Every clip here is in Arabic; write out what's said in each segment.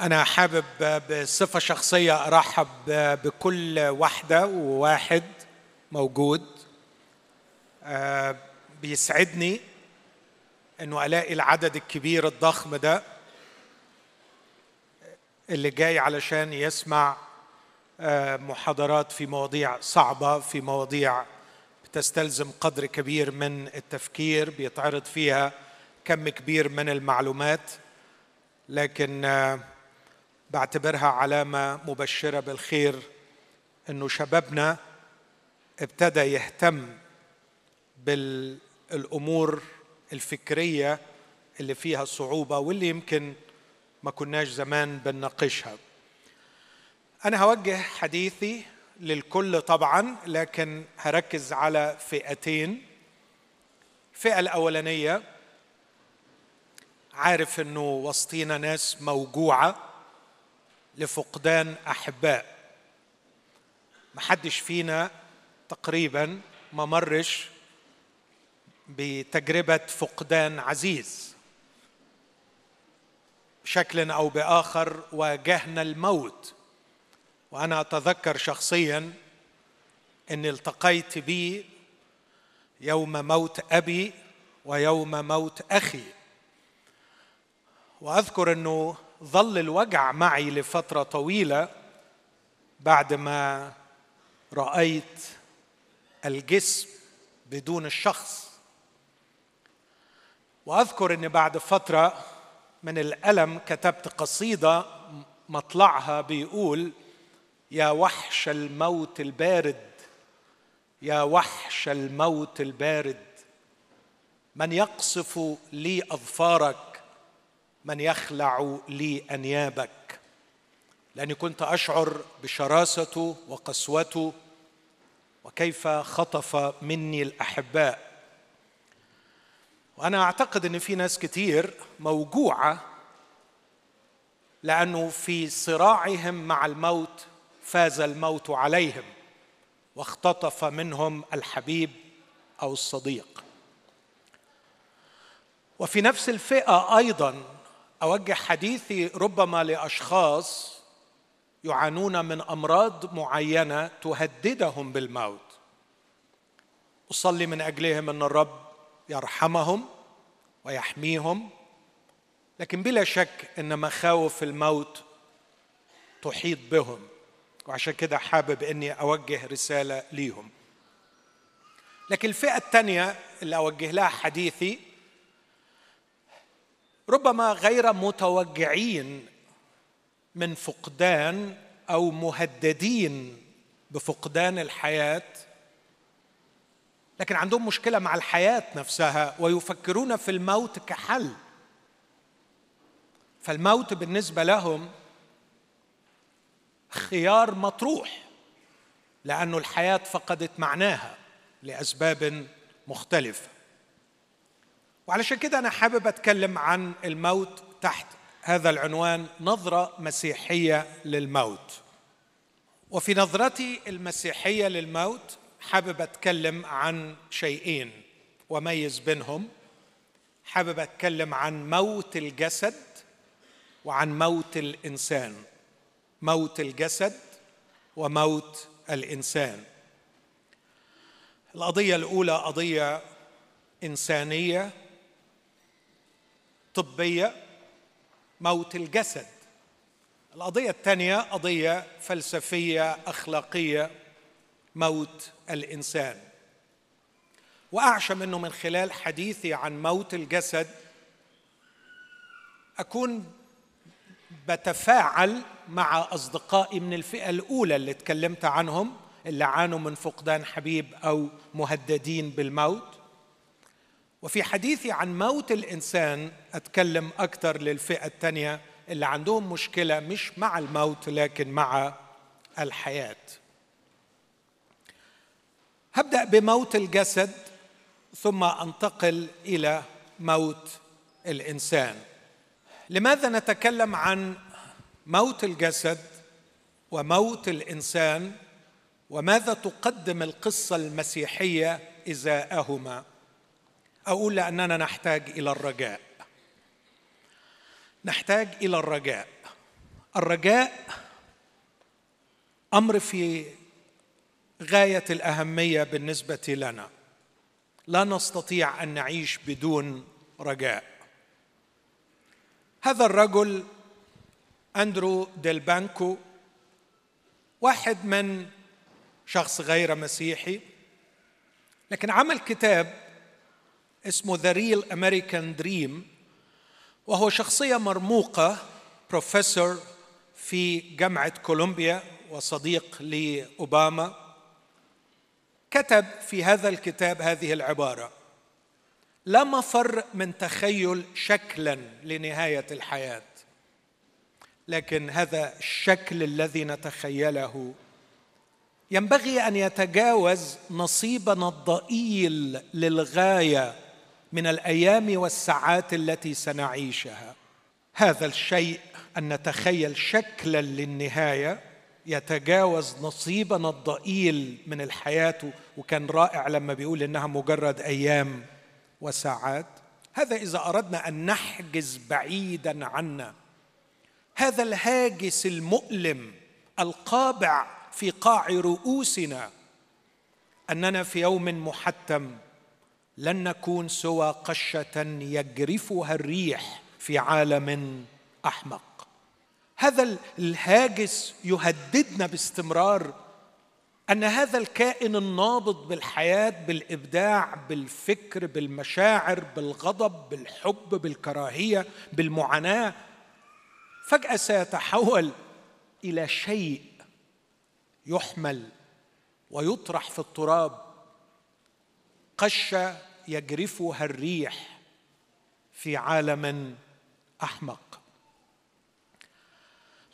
أنا حابب بصفة شخصية أرحب بكل واحدة وواحد موجود آه، بيسعدني إنه ألاقي العدد الكبير الضخم ده اللي جاي علشان يسمع آه، محاضرات في مواضيع صعبة في مواضيع بتستلزم قدر كبير من التفكير بيتعرض فيها كم كبير من المعلومات لكن آه، بعتبرها علامة مبشرة بالخير إنه شبابنا ابتدى يهتم بالأمور الفكرية اللي فيها صعوبة واللي يمكن ما كناش زمان بنناقشها. أنا هوجه حديثي للكل طبعا لكن هركز على فئتين. الفئة الأولانية عارف إنه وسطينا ناس موجوعة. لفقدان أحباء. محدش فينا تقريبا ما مرش بتجربة فقدان عزيز. بشكل أو بآخر واجهنا الموت. وأنا أتذكر شخصيا إني التقيت به يوم موت أبي ويوم موت أخي. وأذكر إنه ظل الوجع معي لفترة طويلة بعد ما رأيت الجسم بدون الشخص. وأذكر إن بعد فترة من الألم كتبت قصيدة مطلعها بيقول يا وحش الموت البارد يا وحش الموت البارد من يقصف لي أظفارك من يخلع لي أنيابك لأني كنت أشعر بشراسته وقسوته وكيف خطف مني الأحباء. وأنا أعتقد إن في ناس كتير موجوعة لأنه في صراعهم مع الموت فاز الموت عليهم واختطف منهم الحبيب أو الصديق. وفي نفس الفئة أيضا أوجه حديثي ربما لأشخاص يعانون من أمراض معينة تهددهم بالموت. أصلي من أجلهم أن الرب يرحمهم ويحميهم لكن بلا شك إن مخاوف الموت تحيط بهم وعشان كده حابب إني أوجه رسالة ليهم. لكن الفئة الثانية اللي أوجه لها حديثي ربما غير متوجعين من فقدان أو مهددين بفقدان الحياة لكن عندهم مشكلة مع الحياة نفسها ويفكرون في الموت كحل. فالموت بالنسبة لهم خيار مطروح لأن الحياة فقدت معناها لأسباب مختلفة. وعلشان كده أنا حابب أتكلم عن الموت تحت هذا العنوان نظرة مسيحية للموت. وفي نظرتي المسيحية للموت حابب أتكلم عن شيئين وميز بينهم. حابب أتكلم عن موت الجسد وعن موت الإنسان. موت الجسد وموت الإنسان. القضية الأولى قضية إنسانية طبية موت الجسد. القضية الثانية قضية فلسفية أخلاقية موت الإنسان. وأعشم إنه من خلال حديثي عن موت الجسد أكون بتفاعل مع أصدقائي من الفئة الأولى اللي اتكلمت عنهم اللي عانوا من فقدان حبيب أو مهددين بالموت. وفي حديثي عن موت الإنسان أتكلم أكثر للفئة الثانية اللي عندهم مشكلة مش مع الموت لكن مع الحياة. هبدأ بموت الجسد ثم أنتقل إلى موت الإنسان. لماذا نتكلم عن موت الجسد وموت الإنسان؟ وماذا تقدم القصة المسيحية إزاءهما؟ أقول لأننا نحتاج إلى الرجاء. نحتاج إلى الرجاء. الرجاء أمر في غاية الأهمية بالنسبة لنا. لا نستطيع أن نعيش بدون رجاء. هذا الرجل أندرو ديل بانكو واحد من شخص غير مسيحي لكن عمل كتاب اسمه The Real American Dream وهو شخصية مرموقة بروفيسور في جامعة كولومبيا وصديق لأوباما. كتب في هذا الكتاب هذه العبارة لا مفر من تخيل شكلا لنهاية الحياة لكن هذا الشكل الذي نتخيله ينبغي أن يتجاوز نصيبنا الضئيل للغاية من الأيام والساعات التي سنعيشها. هذا الشيء أن نتخيل شكلا للنهاية يتجاوز نصيبنا الضئيل من الحياة وكان رائع لما بيقول إنها مجرد أيام وساعات. هذا إذا أردنا أن نحجز بعيدا عنا. هذا الهاجس المؤلم القابع في قاع رؤوسنا أننا في يوم محتم. لن نكون سوى قشة يجرفها الريح في عالم أحمق. هذا الهاجس يهددنا باستمرار أن هذا الكائن النابض بالحياة بالإبداع بالفكر بالمشاعر بالغضب بالحب بالكراهية بالمعاناة فجأة سيتحول إلى شيء يحمل ويطرح في التراب قشة يجرفها الريح في عالم أحمق.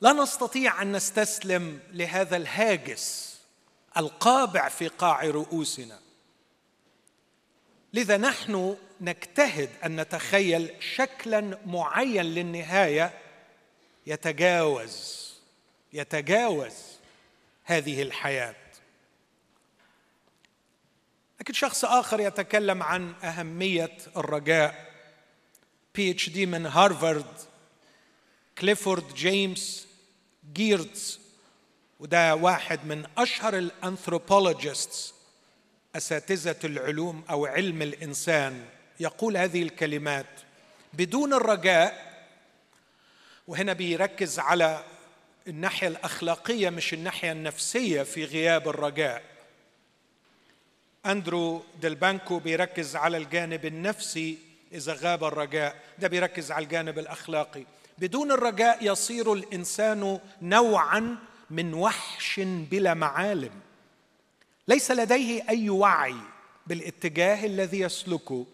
لا نستطيع أن نستسلم لهذا الهاجس القابع في قاع رؤوسنا. لذا نحن نجتهد أن نتخيل شكلا معين للنهاية يتجاوز يتجاوز هذه الحياة. لكن شخص آخر يتكلم عن أهمية الرجاء. PhD من هارفارد كليفورد جيمس جيرتز وده واحد من أشهر ال anthropologists أساتذة العلوم أو علم الإنسان. يقول هذه الكلمات بدون الرجاء وهنا بيركز على الناحية الأخلاقية مش الناحية النفسية في غياب الرجاء. أندرو ديلبانكو بيركز على الجانب النفسي إذا غاب الرجاء. ده بيركز على الجانب الأخلاقي. بدون الرجاء يصير الإنسان نوعا من وحش بلا معالم. ليس لديه أي وعي بالاتجاه الذي يسلكه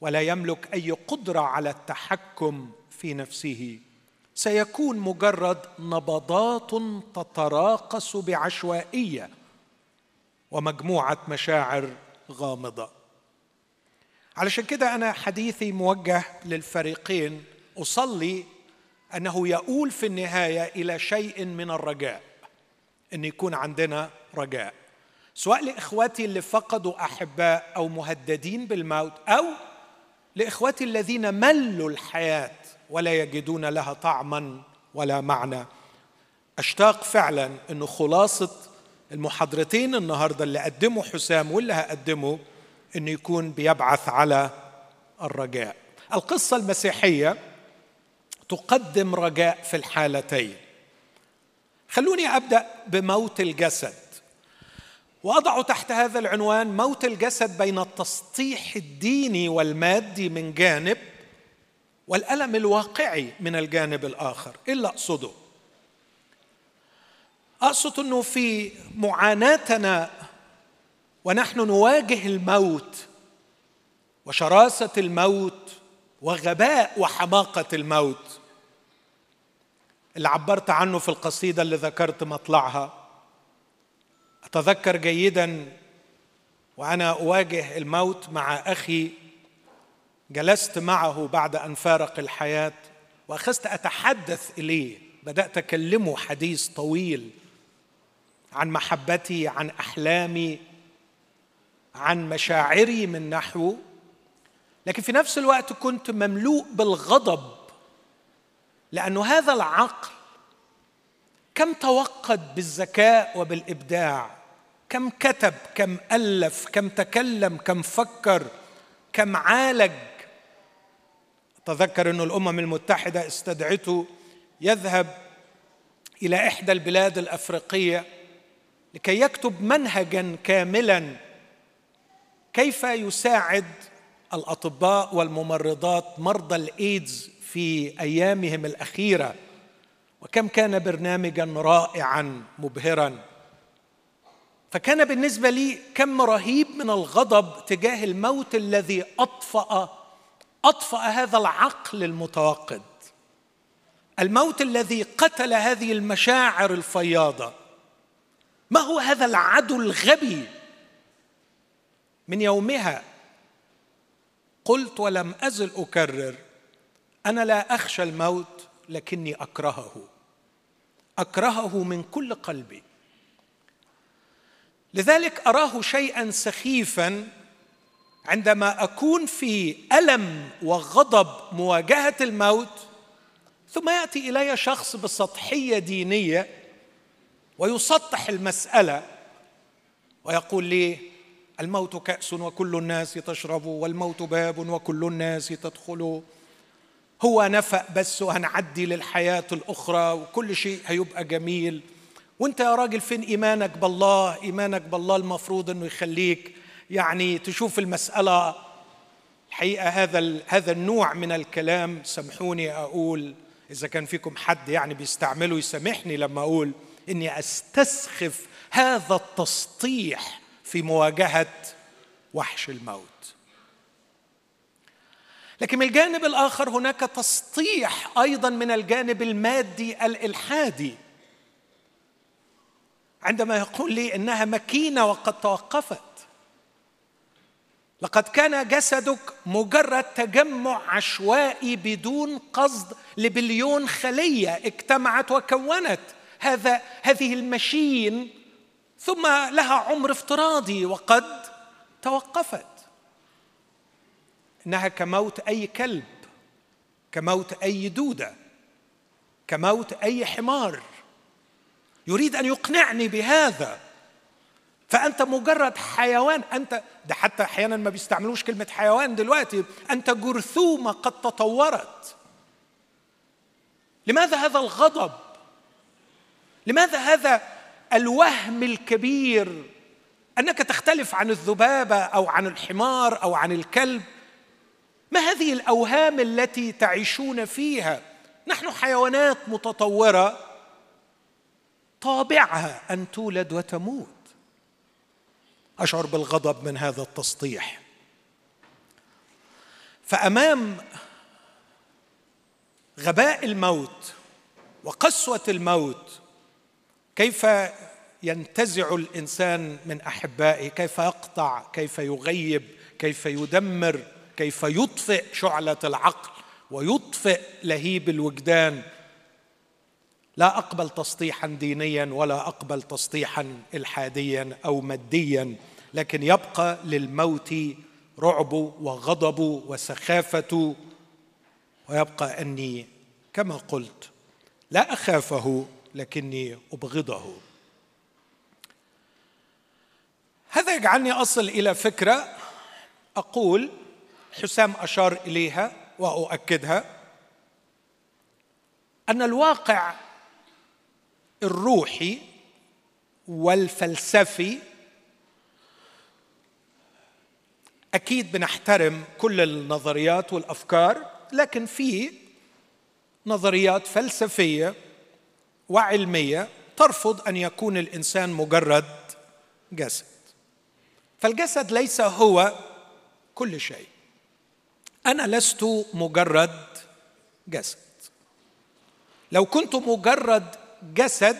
ولا يملك أي قدرة على التحكم في نفسه. سيكون مجرد نبضات تتراقص بعشوائية. ومجموعة مشاعر غامضة. علشان كده أنا حديثي موجه للفريقين أصلي أنه يؤول في النهاية إلى شيء من الرجاء أن يكون عندنا رجاء. سواء لإخواتي اللي فقدوا أحباء أو مهددين بالموت أو لإخواتي الذين ملوا الحياة ولا يجدون لها طعما ولا معنى. أشتاق فعلا انه خلاصة المحاضرتين النهارده اللي قدمه حسام واللي هقدمه إنه يكون بيبعث على الرجاء. القصة المسيحية تقدم رجاء في الحالتين. خلوني أبدأ بموت الجسد. وأضع تحت هذا العنوان موت الجسد بين التسطيح الديني والمادي من جانب والألم الواقعي من الجانب الآخر. إيه اللي أقصده. أقصد إنه في معاناتنا ونحن نواجه الموت وشراسة الموت وغباء وحماقة الموت. اللي عبرت عنه في القصيدة اللي ذكرت مطلعها. أتذكر جيدا وأنا أواجه الموت مع أخي جلست معه بعد أن فارق الحياة وأخذت أتحدث إليه بدأت أكلمه حديث طويل. عن محبتي عن أحلامي عن مشاعري من نحوه لكن في نفس الوقت كنت مملوء بالغضب لأن هذا العقل كم توقد بالذكاء وبالإبداع كم كتب كم ألف كم تكلم كم فكر كم عالج. تذكر أن الأمم المتحدة استدعته يذهب إلى إحدى البلاد الأفريقية لكي يكتب منهجا كاملا كيف يساعد الأطباء والممرضات مرضى الإيدز في أيامهم الأخيرة؟ وكم كان برنامجا رائعا مبهرا. فكان بالنسبة لي كم رهيب من الغضب تجاه الموت الذي اطفا أطفأ هذا العقل المتوقد. الموت الذي قتل هذه المشاعر الفياضة. ما هو هذا العدو الغبي؟ من يومها قلت ولم أزل أكرر أنا لا أخشى الموت لكني أكرهه. أكرهه من كل قلبي. لذلك أراه شيئا سخيفا عندما أكون في ألم وغضب مواجهة الموت ثم يأتي إلي شخص بسطحية دينية ويسطح المسألة ويقول لي الموت كأس وكل الناس تشرب والموت باب وكل الناس تدخل. هو نفق بس وهنعدي للحياة الأخرى وكل شيء هيبقى جميل. وانت يا راجل فين إيمانك بالله؟ إيمانك بالله المفروض إنه يخليك يعني تشوف المسألة. الحقيقة هذا هذا النوع من الكلام سامحوني أقول. إذا كان فيكم حد يعني بيستعمله يسامحني لما أقول. إني أستسخف هذا التسطيح في مواجهة وحش الموت. لكن من الجانب الآخر هناك تسطيح أيضا من الجانب المادي الإلحادي. عندما يقول لي إنها مكينة وقد توقفت. لقد كان جسدك مجرد تجمع عشوائي بدون قصد لبليون خلية اجتمعت وكونت. هذا هذه المشين ثم لها عمر افتراضي وقد توقفت. إنها كموت أي كلب كموت أي دودة كموت أي حمار. يريد أن يقنعني بهذا. فأنت مجرد حيوان أنت ده حتى أحيانا ما بيستعملوش كلمة حيوان دلوقتي أنت جرثومة قد تطورت. لماذا هذا الغضب؟ لماذا هذا الوهم الكبير أنك تختلف عن الذبابة أو عن الحمار أو عن الكلب؟ ما هذه الأوهام التي تعيشون فيها؟ نحن حيوانات متطورة طابعها أن تولد وتموت. أشعر بالغضب من هذا التسطيح فأمام غباء الموت وقسوة الموت كيف ينتزع الإنسان من أحبائه؟ كيف يقطع؟ كيف يغيب؟ كيف يدمر؟ كيف يطفئ شعلة العقل ويطفئ لهيب الوجدان؟ لا أقبل تسطيحا دينيا ولا أقبل تسطيحا الحاديا أو ماديا لكن يبقى للموت رعبه وغضبه وسخافته ويبقى أني كما قلت لا أخافه لكني أبغضه. هذا يجعلني أصل إلى فكرة أقول حسام أشار إليها وأؤكدها أن الواقع الروحي والفلسفي أكيد بنحترم كل النظريات والأفكار لكن في نظريات فلسفية وعلمية ترفض أن يكون الإنسان مجرد جسد. فالجسد ليس هو كل شيء. أنا لست مجرد جسد. لو كنت مجرد جسد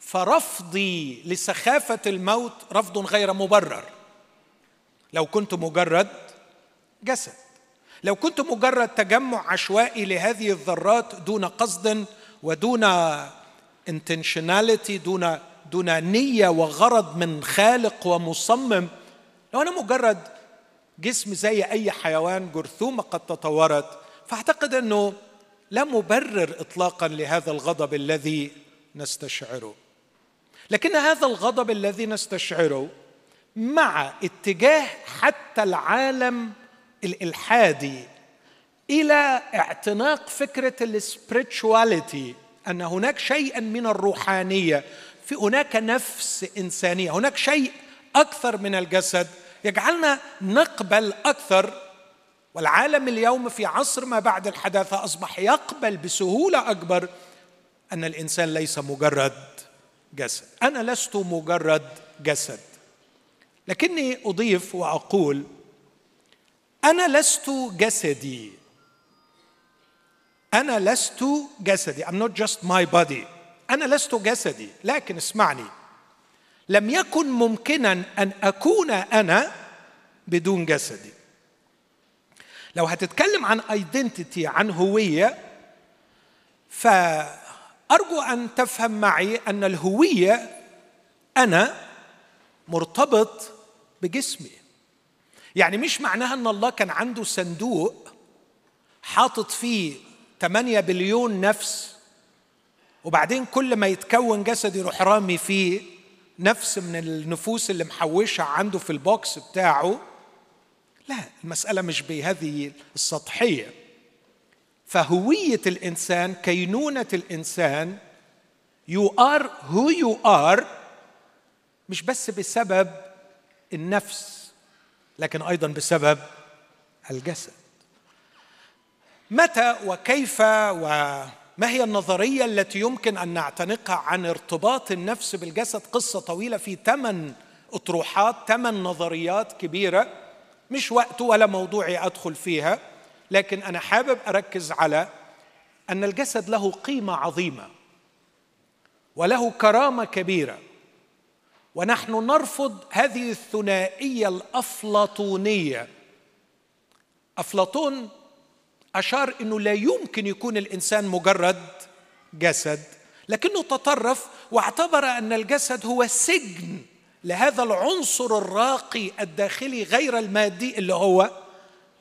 فرفضي لسخافة الموت رفض غير مبرر. لو كنت مجرد جسد. لو كنت مجرد تجمع عشوائي لهذه الذرات دون قصد ودون intentionality دون دون نية وغرض من خالق ومصمم. لو أنا مجرد جسم زي أي حيوان جرثومة قد تطورت فأعتقد أنه لا مبرر اطلاقا لهذا الغضب الذي نستشعره. لكن هذا الغضب الذي نستشعره مع اتجاه حتى العالم الإلحادي إلى اعتناق فكرة السبريتشواليتي أن هناك شيئا من الروحانية في هناك نفس إنسانية هناك شيء أكثر من الجسد. يجعلنا نقبل أكثر والعالم اليوم في عصر ما بعد الحداثة أصبح يقبل بسهولة أكبر أن الإنسان ليس مجرد جسد. أنا لست مجرد جسد. لكني أضيف وأقول أنا لست جسدي. أنا لست جسدي. I'm not just my body. أنا لست جسدي. لكن اسمعني. لم يكن ممكنا أن أكون أنا بدون جسدي. لو هتتكلم عن ايدنتيتي عن هوية فأرجو أن تفهم معي أن الهوية أنا مرتبط بجسمي. يعني مش معناها إن الله كان عنده صندوق حاطط فيه 8 بليون نفس وبعدين كل ما يتكون جسد يروح رامي فيه نفس من النفوس اللي محوشة عنده في البوكس بتاعه لا المسألة مش بهذه السطحية. فهوية الإنسان كينونة الإنسان you are who you are مش بس بسبب النفس لكن أيضا بسبب الجسد. متى وكيف وما هي النظرية التي يمكن أن نعتنقها عن ارتباط النفس بالجسد؟ قصة طويلة في ثمان أطروحات ثمان نظريات كبيرة. مش وقت ولا موضوعي أدخل فيها لكن أنا حابب أركز على أن الجسد له قيمة عظيمة وله كرامة كبيرة. ونحن نرفض هذه الثنائية الأفلاطونية. أفلاطون أشار أنه لا يمكن يكون الإنسان مجرد جسد لكنه تطرف واعتبر أن الجسد هو سجن لهذا العنصر الراقي الداخلي غير المادي اللي هو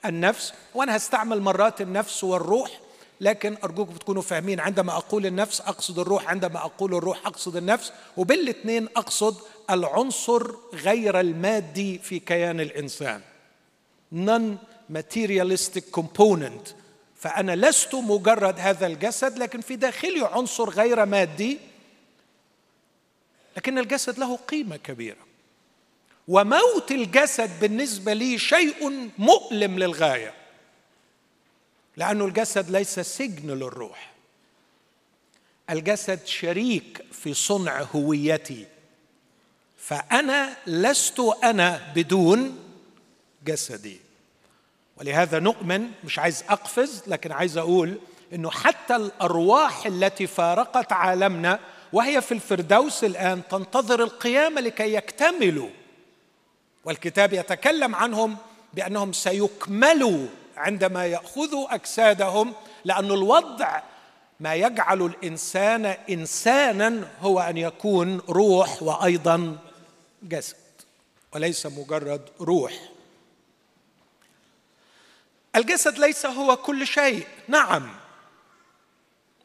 النفس. وأنا هستعمل مرات النفس والروح لكن أرجوكم تكونوا فاهمين عندما أقول النفس أقصد الروح عندما أقول الروح أقصد النفس وبالاثنين أقصد العنصر غير المادي في كيان الإنسان. Non materialistic component. فأنا لست مجرد هذا الجسد لكن في داخلي عنصر غير مادي. لكن الجسد له قيمة كبيرة. وموت الجسد بالنسبة لي شيء مؤلم للغاية. لأنه الجسد ليس سجن للروح. الجسد شريك في صنع هويتي. فأنا لست أنا بدون جسدي. ولهذا نؤمن مش عايز أقفز لكن عايز أقول إنه حتى الأرواح التي فارقت عالمنا وهي في الفردوس الآن تنتظر القيامة لكي يكتملوا. والكتاب يتكلم عنهم بأنهم سيكملوا عندما يأخذوا أجسادهم لأن الوضع ما يجعل الإنسان إنسانا هو أن يكون روح وأيضا جسد وليس مجرد روح. الجسد ليس هو كل شيء. نعم.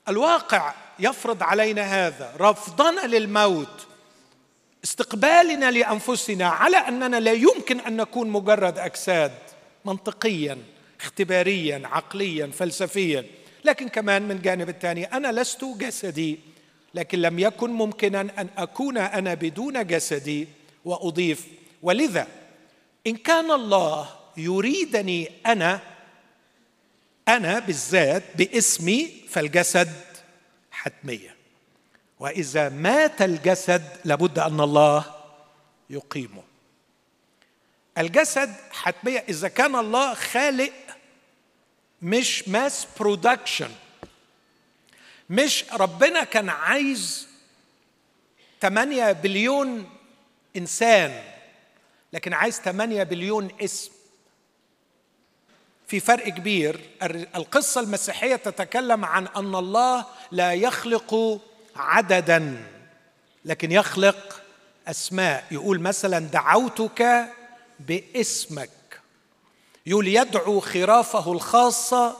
الواقع يفرض علينا هذا. رفضنا للموت. استقبالنا لأنفسنا على أننا لا يمكن أن نكون مجرد أجساد منطقيا اختباريا عقليا فلسفيا. لكن كمان من جانب الثاني أنا لست جسدي. لكن لم يكن ممكنا أن أكون أنا بدون جسدي وأضيف. ولذا إن كان الله يريدني أنا أنا بالذات باسمي فالجسد حتمية. وإذا مات الجسد لابد أن الله يقيمه. الجسد حتمية. إذا كان الله خالق مش mass production مش ربنا كان عايز 8 بليون إنسان لكن عايز 8 بليون اسم. في فرق كبير. القصة المسيحية تتكلم عن أن الله لا يخلق عددا لكن يخلق أسماء. يقول مثلا دعوتك باسمك يقول يدعو خرافه الخاصه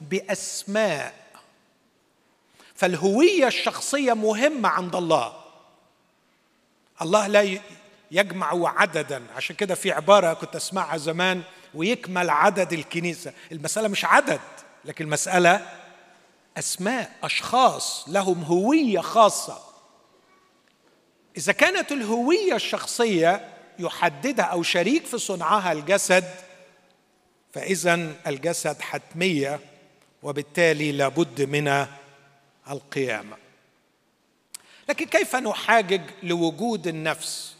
بأسماء فالهوية الشخصية مهمة عند الله. الله لا يجمع عددا. عشان كده في عبارة كنت أسمعها زمان ويكمل عدد الكنيسة. المسألة مش عدد لكن المسألة أسماء أشخاص لهم هوية خاصة. إذا كانت الهوية الشخصية يحددها أو شريك في صنعها الجسد فإذا الجسد حتمية وبالتالي لابد من القيامة. لكن كيف نحاجج لوجود النفس؟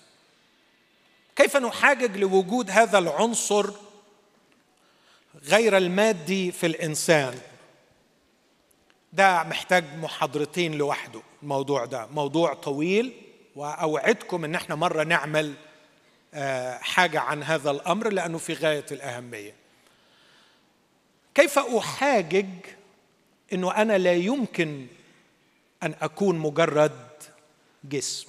كيف نحاجج لوجود هذا العنصر غير المادي في الإنسان. ده محتاج محاضرتين لوحده الموضوع ده. موضوع طويل وأوعدكم إن إحنا مرة نعمل آه، حاجة عن هذا الأمر لأنه في غاية الأهمية. كيف أحاجج إنه أنا لا يمكن أن أكون مجرد جسم؟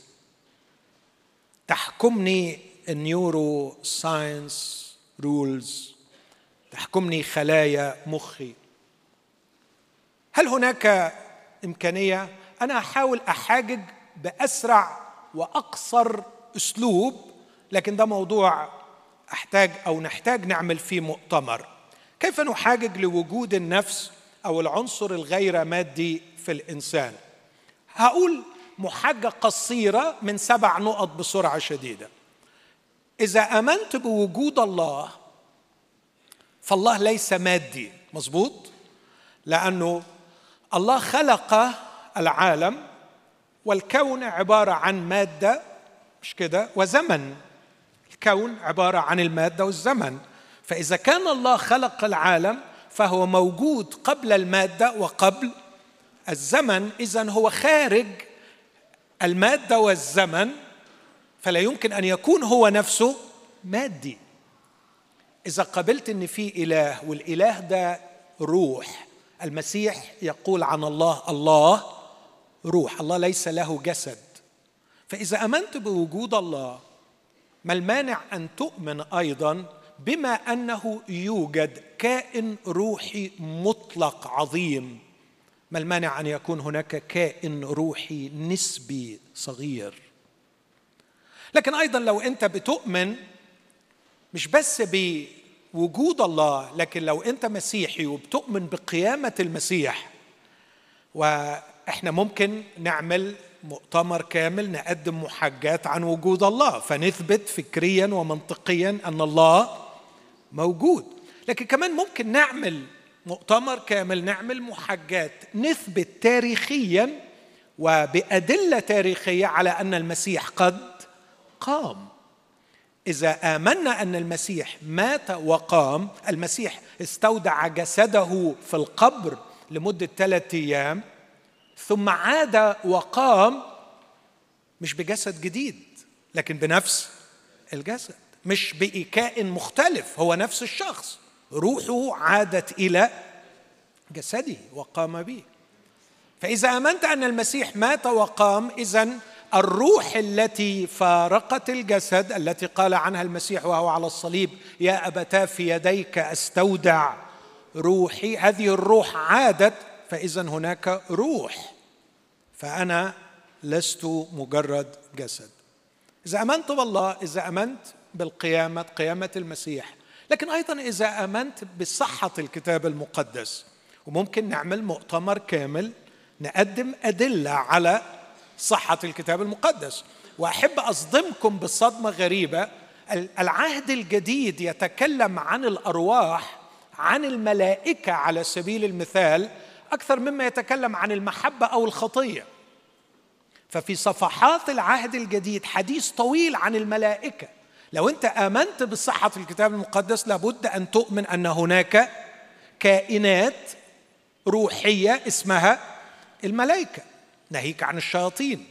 تحكمني ال neuroscience rules. تحكمني خلايا مخي. هل هناك إمكانية أنا أحاول أحاجج بأسرع وأقصر أسلوب؟ لكن ده موضوع أحتاج أو نحتاج نعمل فيه مؤتمر. كيف نحاجج لوجود النفس أو العنصر الغير مادي في الإنسان؟ هقول محاجة قصيرة من سبع نقط بسرعة شديدة. إذا آمنت بوجود الله فالله ليس مادي مظبوط؟ لأنه الله خلق العالم والكون عبارة عن مادة مش كده؟ وزمن. الكون عبارة عن المادة والزمن. فإذا كان الله خلق العالم فهو موجود قبل المادة وقبل الزمن اذا هو خارج المادة والزمن فلا يمكن أن يكون هو نفسه مادي. إذا قبلت إن في إله والإله ده روح. المسيح يقول عن الله الله روح الله ليس له جسد. فإذا آمنت بوجود الله ما المانع أن تؤمن أيضا بما أنه يوجد كائن روحي مطلق عظيم؟ ما المانع أن يكون هناك كائن روحي نسبي صغير؟ لكن أيضا لو أنت بتؤمن مش بس بوجود الله لكن لو أنت مسيحي وبتؤمن بقيامة المسيح وإحنا ممكن نعمل مؤتمر كامل نقدم محاجات عن وجود الله فنثبت فكريا ومنطقيا أن الله موجود. لكن كمان ممكن نعمل مؤتمر كامل نعمل محاجات نثبت تاريخيا وبأدلة تاريخية على أن المسيح قد قام. إذا آمنا أن المسيح مات وقام المسيح استودع جسده في القبر لمدة ثلاثة أيام ثم عاد وقام مش بجسد جديد لكن بنفس الجسد مش بإيكاء مختلف هو نفس الشخص روحه عادت إلى جسده وقام به. فإذا آمنت أن المسيح مات وقام إذا الروح التي فارقت الجسد التي قال عنها المسيح وهو على الصليب يا أبتاه في يديك أستودع روحي. هذه الروح عادت فإذا هناك روح فأنا لست مجرد جسد. إذا آمنت بالله إذا آمنت بالقيامة قيامة المسيح. لكن أيضا إذا آمنت بصحة الكتاب المقدس وممكن نعمل مؤتمر كامل نقدم أدلة على صحة الكتاب المقدس. وأحب أصدمكم بصدمة غريبة. العهد الجديد يتكلم عن الأرواح عن الملائكة على سبيل المثال أكثر مما يتكلم عن المحبة أو الخطية. ففي صفحات العهد الجديد حديث طويل عن الملائكة. لو أنت آمنت بصحة الكتاب المقدس لابد أن تؤمن أن هناك كائنات روحية اسمها الملائكة. ناهيك عن الشياطين.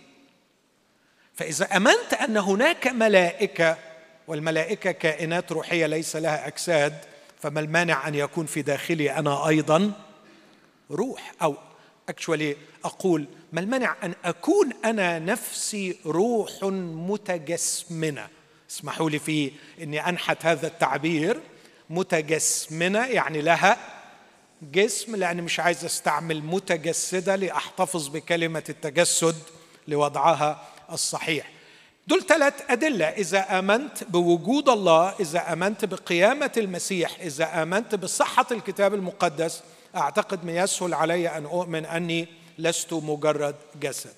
فإذا آمنت أن هناك ملائكة والملائكة كائنات روحية ليس لها أجساد فما المانع أن يكون في داخلي أنا أيضا روح. أو اكشولي أقول ما المنع أن أكون أنا نفسي روح متجسمنة. اسمحوا لي في إني أنحت هذا التعبير. متجسمنة يعني لها جسم لأني مش عايز أستعمل متجسدة لأحتفظ بكلمة التجسد لوضعها الصحيح. دول ثلاث أدلة. إذا آمنت بوجود الله إذا آمنت بقيامة المسيح إذا آمنت بصحة الكتاب المقدس أعتقد من يسهل علي أن أؤمن أني لست مجرد جسد.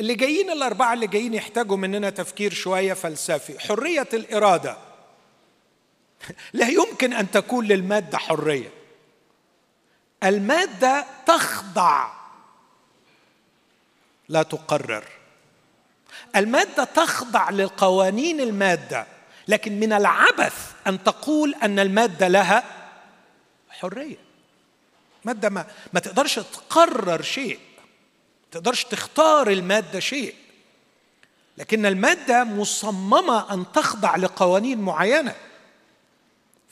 اللي جايين الأربعة اللي جايين يحتاجوا مننا تفكير شوية فلسفي. حرية الإرادة. لا يمكن أن تكون للمادة حرية. المادة تخضع. لا تقرر. المادة تخضع لقوانين المادة لكن من العبث أن تقول أن المادة لها حرية. مادة ما, ما تقدرش تقرر شيء تقدرش تختار المادة شيء. لكن المادة مصممة أن تخضع لقوانين معينة.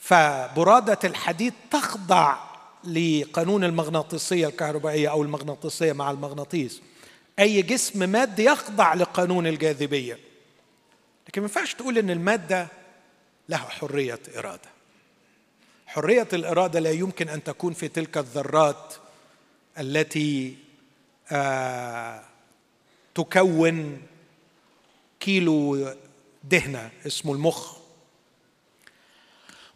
فبرادة الحديد تخضع لقانون المغناطيسية الكهربائية أو المغناطيسية مع المغناطيس. أي جسم مادي يخضع لقانون الجاذبية. لكن ما ينفعش تقول إن المادة لها حرية إرادة. حرية الإرادة لا يمكن أن تكون في تلك الذرات التي آه تكون كيلو دهنة اسمه المخ.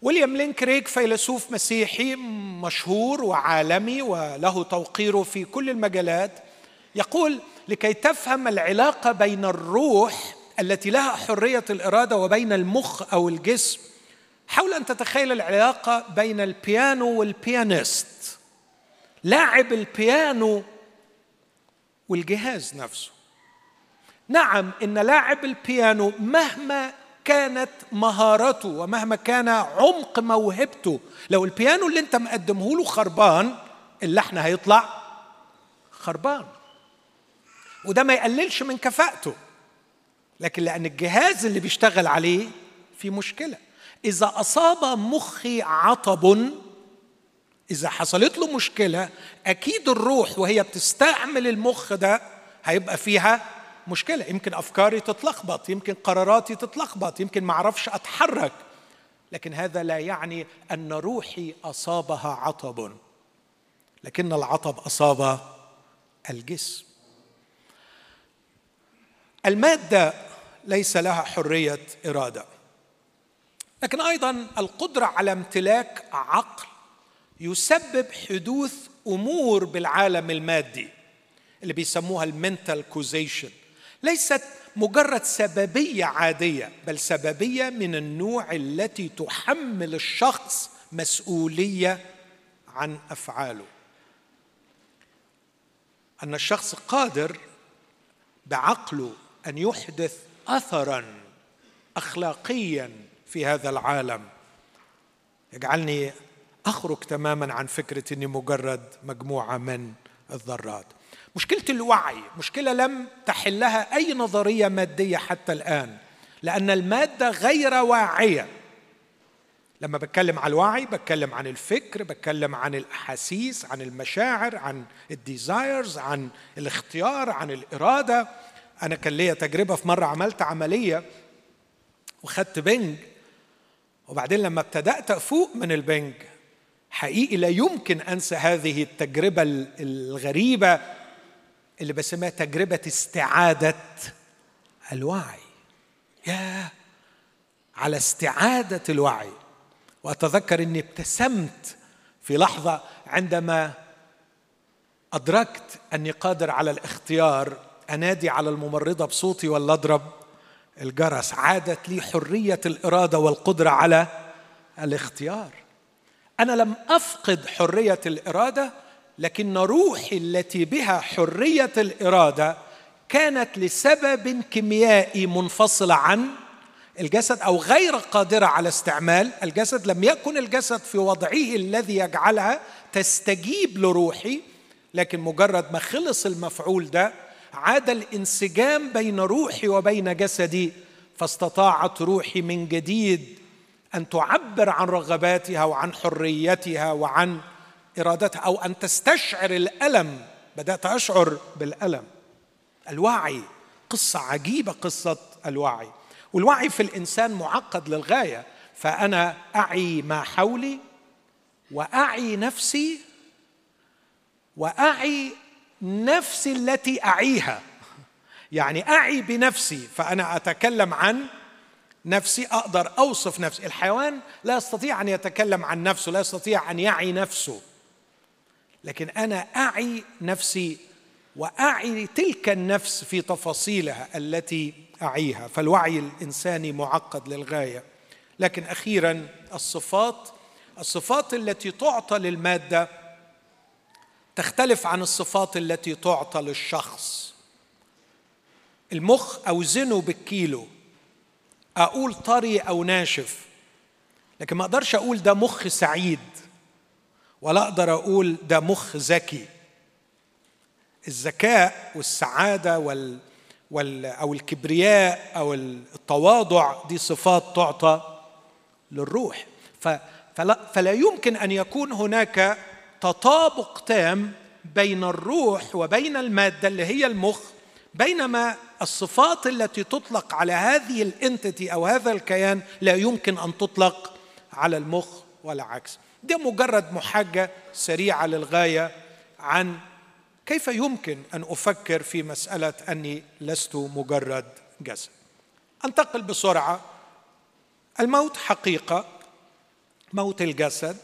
ويليام لينكريك فيلسوف مسيحي مشهور وعالمي وله توقيره في كل المجالات يقول لكي تفهم العلاقة بين الروح التي لها حرية الإرادة وبين المخ أو الجسم حاول أن تتخيل العلاقة بين البيانو والبيانيست لاعب البيانو والجهاز نفسه. نعم إن لاعب البيانو مهما كانت مهارته ومهما كان عمق موهبته. لو البيانو اللي انت مقدمه له خربان اللحن هيطلع خربان. وده ما يقللش من كفاءته. لكن لأن الجهاز اللي بيشتغل عليه في مشكلة. إذا أصاب مخي عطب إذا حصلت له مشكلة أكيد الروح وهي بتستعمل المخ ده هيبقى فيها مشكلة. يمكن أفكاري تتلخبط يمكن قراراتي تتلخبط يمكن ما أعرفش أتحرك. لكن هذا لا يعني أن روحي أصابها عطب. لكن العطب أصاب الجسم. المادة ليس لها حرية إرادة. لكن أيضا القدرة على امتلاك عقل يسبب حدوث أمور بالعالم المادي اللي بيسموها ال mental causation ليست مجرد سببية عادية بل سببية من النوع التي تحمل الشخص مسؤولية عن أفعاله. أن الشخص قادر بعقله أن يحدث اثرا اخلاقيا في هذا العالم. يجعلني أخرج تماما عن فكرة إني مجرد مجموعة من الذرات. مشكلة الوعي مشكلة لم تحلها أي نظرية مادية حتى الآن لأن المادة غير واعية. لما بتكلم عن الوعي بتكلم عن الفكر بتكلم عن الأحاسيس عن المشاعر عن الديزايرز عن الاختيار عن الإرادة. أنا كان ليا تجربة في مرة عملت عملية وخدت بنج وبعدين لما ابتدأت أفوق من البنج حقيقي لا يمكن أنسى هذه التجربة الغريبة اللي بسميها تجربة استعادة الوعي. يا على استعادة الوعي. وأتذكر إني ابتسمت في لحظة عندما أدركت أني قادر على الاختيار أنادي على الممرضة بصوتي ولا اضرب الجرس عادت لي حرية الإرادة والقدرة على الاختيار. أنا لم أفقد حرية الإرادة لكن روحي التي بها حرية الإرادة كانت لسبب كيميائي منفصله عن الجسد أو غير قادرة على استعمال الجسد. لم يكن الجسد في وضعه الذي يجعلها تستجيب لروحي لكن مجرد ما خلص المفعول ده عاد الانسجام بين روحي وبين جسدي فاستطاعت روحي من جديد أن تعبر عن رغباتها وعن حريتها وعن إرادتها أو أن تستشعر الألم. بدأت أشعر بالألم. الوعي قصة عجيبة قصة الوعي. والوعي في الإنسان معقد للغاية. فأنا أعي ما حولي وأعي نفسي وأعي نفسي التي أعيها. يعني أعي بنفسي فأنا أتكلم عن نفسي أقدر أوصف نفسي. الحيوان لا يستطيع أن يتكلم عن نفسه لا يستطيع أن يعي نفسه. لكن أنا أعي نفسي وأعي تلك النفس في تفاصيلها التي أعيها. فالوعي الإنساني معقد للغاية. لكن أخيرا الصفات الصفات التي تعطى للمادة تختلف عن الصفات التي تعطى للشخص. المخ أوزنه بالكيلو. أقول طري أو ناشف. لكن ما أقدرش أقول ده مخ سعيد. ولا أقدر أقول ده مخ ذكي. الذكاء والسعادة وال, وال أو الكبرياء أو التواضع دي صفات تعطى للروح. فلا, فلا يمكن أن يكون هناك تطابق تام بين الروح وبين المادة اللي هي المخ بينما الصفات التي تطلق على هذه الانتيتي أو هذا الكيان لا يمكن أن تطلق على المخ ولا عكس ده مجرد محاجة سريعة للغاية عن كيف يمكن أن أفكر في مسألة أني لست مجرد جسد. أنتقل بسرعة. الموت حقيقة موت الجسد.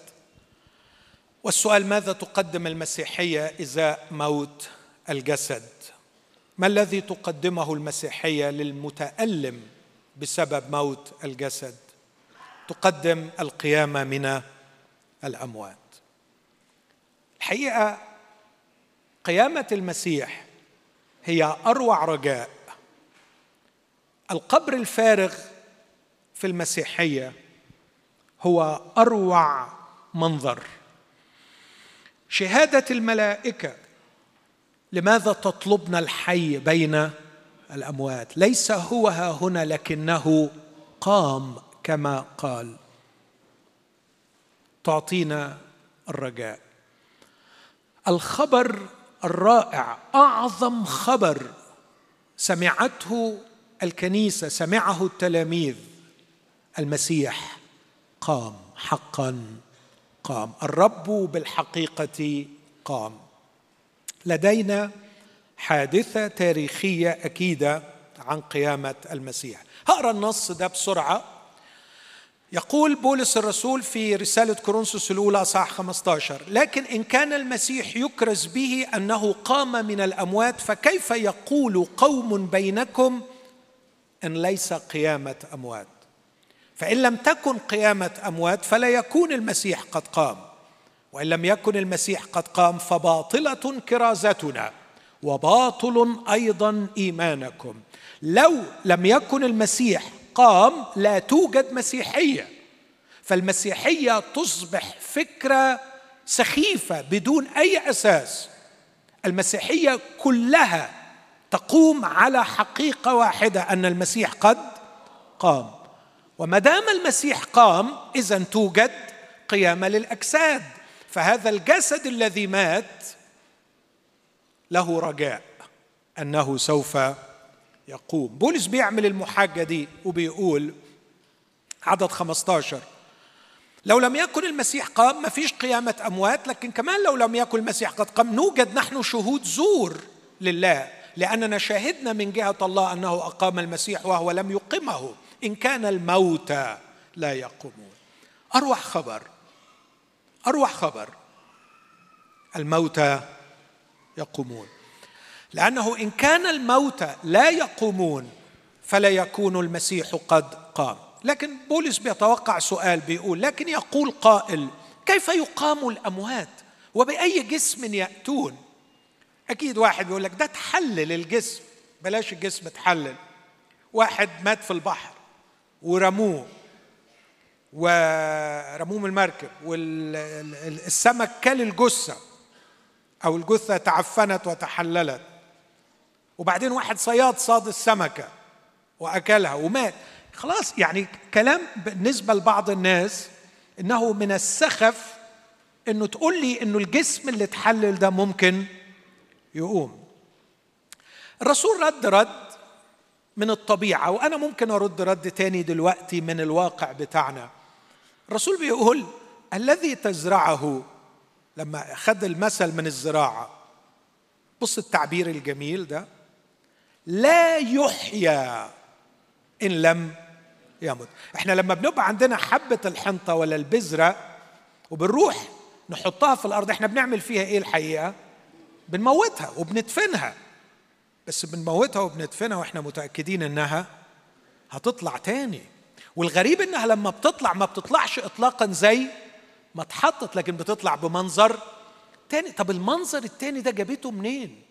والسؤال ماذا تقدم المسيحية ازاء موت الجسد؟ ما الذي تقدمه المسيحية للمتألم بسبب موت الجسد؟ تقدم القيامة من الأموات. الحقيقة قيامة المسيح هي أروع رجاء. القبر الفارغ في المسيحية هو أروع منظر. شهادة الملائكة لماذا تطلبنا الحي بين الأموات؟ ليس هو ها هنا لكنه قام كما قال. تعطينا الرجاء. الخبر الرائع أعظم خبر سمعته الكنيسة سمعه التلاميذ. المسيح قام حقا قام. الرب بالحقيقة قام. لدينا حادثة تاريخية أكيدة عن قيامة المسيح. هقرأ النص ده بسرعة. يقول بولس الرسول في رسالة كورنثوس الأولى صح 15 لكن إن كان المسيح يكرز به أنه قام من الأموات فكيف يقول قوم بينكم إن ليس قيامة أموات؟ فإن لم تكن قيامة أموات فلا يكون المسيح قد قام وإن لم يكن المسيح قد قام فباطلة كرازتنا وباطل أيضا إيمانكم. لو لم يكن المسيح قام لا توجد مسيحية. فالمسيحية تصبح فكرة سخيفة بدون أي أساس. المسيحية كلها تقوم على حقيقة واحدة أن المسيح قد قام. وما دام المسيح قام إذا توجد قيامه للأجساد. فهذا الجسد الذي مات له رجاء أنه سوف يقوم. بولس بيعمل المحاجة دي وبيقول عدد 15 لو لم يكن المسيح قام ما فيش قيامة أموات لكن كمان لو لم يكن المسيح قد قام نوجد نحن شهود زور لله لأننا شاهدنا من جهة الله أنه أقام المسيح وهو لم يقمه. إن كان الموتى لا يقومون. أروع خبر أروع خبر الموتى يقومون. لأنه إن كان الموتى لا يقومون فلا يكون المسيح قد قام. لكن بولس بيتوقع سؤال بيقول لكن يقول قائل كيف يقام الأموات؟ وبأي جسم يأتون؟ أكيد واحد بيقول لك ده تحلل الجسم. بلاش الجسم تحلل. واحد مات في البحر ورموه ورموه من المركب والسمك كل الجثه أو الجثة تعفنت وتحللت. وبعدين واحد صياد صاد السمكة وأكلها ومات. خلاص يعني كلام بالنسبة لبعض الناس إنه من السخف إنه تقول لي إنه الجسم اللي اتحلل ده ممكن يقوم. الرسول رد رد من الطبيعة وأنا ممكن أرد رد تاني دلوقتي من الواقع بتاعنا. الرسول بيقول الذي تزرعه لما أخذ المثل من الزراعة. بص التعبير الجميل ده. لا يحيى إن لم يمت. إحنا لما بنبقى عندنا حبة الحنطة ولا البذرة وبنروح نحطها في الأرض إحنا بنعمل فيها إيه الحقيقة؟ بنموتها وبندفنها بس بنموتها وبندفنها وإحنا متأكدين إنها هتطلع تاني. والغريب إنها لما بتطلع ما بتطلعش اطلاقا زي ما اتحطت لكن بتطلع بمنظر تاني. طب المنظر التاني ده جابته منين؟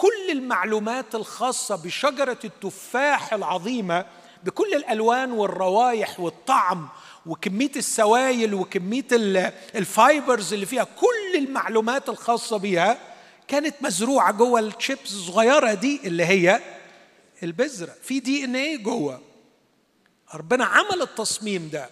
كل المعلومات الخاصة بشجرة التفاح العظيمة بكل الألوان والروائح والطعم وكمية السوائل وكمية ال fibers اللي فيها كل المعلومات الخاصة بيها كانت مزروعة جوه الشيبس الصغيرة دي اللي هي البذرة. في DNA جوه. ربنا عمل التصميم ده.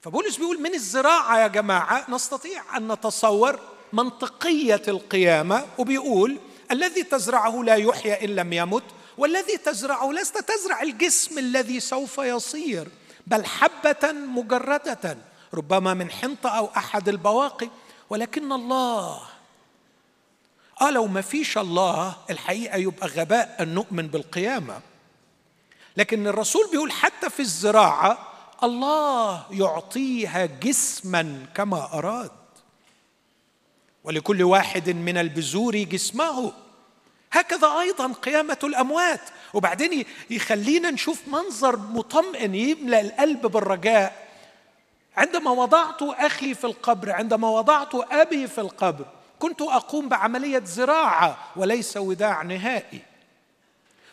فبولس بيقول من الزراعة يا جماعة نستطيع أن نتصور منطقية القيامة وبيقول الذي تزرعه لا يحيى إن لم يمت والذي تزرعه لست تزرع الجسم الذي سوف يصير بل حبة مجردة ربما من حنطة أو أحد البواقي ولكن الله. آه لو ما فيش الله الحقيقة يبقى غباء أن نؤمن بالقيامة. لكن الرسول بيقول حتى في الزراعة الله يعطيها جسما كما أراد. ولكل واحد من البذور جسمه. هكذا أيضا قيامة الأموات. وبعدين يخلينا نشوف منظر مطمئن يملأ القلب بالرجاء. عندما وضعت أخي في القبر عندما وضعت أبي في القبر كنت أقوم بعملية زراعة وليس وداع نهائي.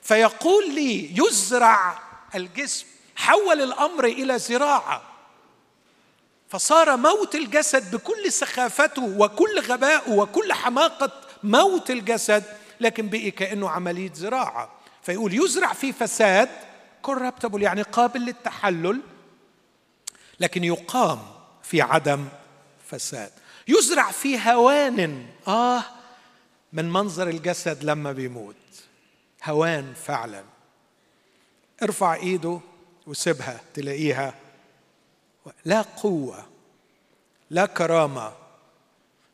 فيقول لي يزرع الجسم حول الأمر إلى زراعة. فصار موت الجسد بكل سخافته وكل غبائه وكل حماقة موت الجسد لكن بقي كأنه عملية زراعة. فيقول يزرع في فساد كوربتبل يعني قابل للتحلل لكن يقام في عدم فساد. يزرع في هوان آه من منظر الجسد لما بيموت. هوان فعلا. ارفع إيده وسيبها تلاقيها لا قوة لا كرامة.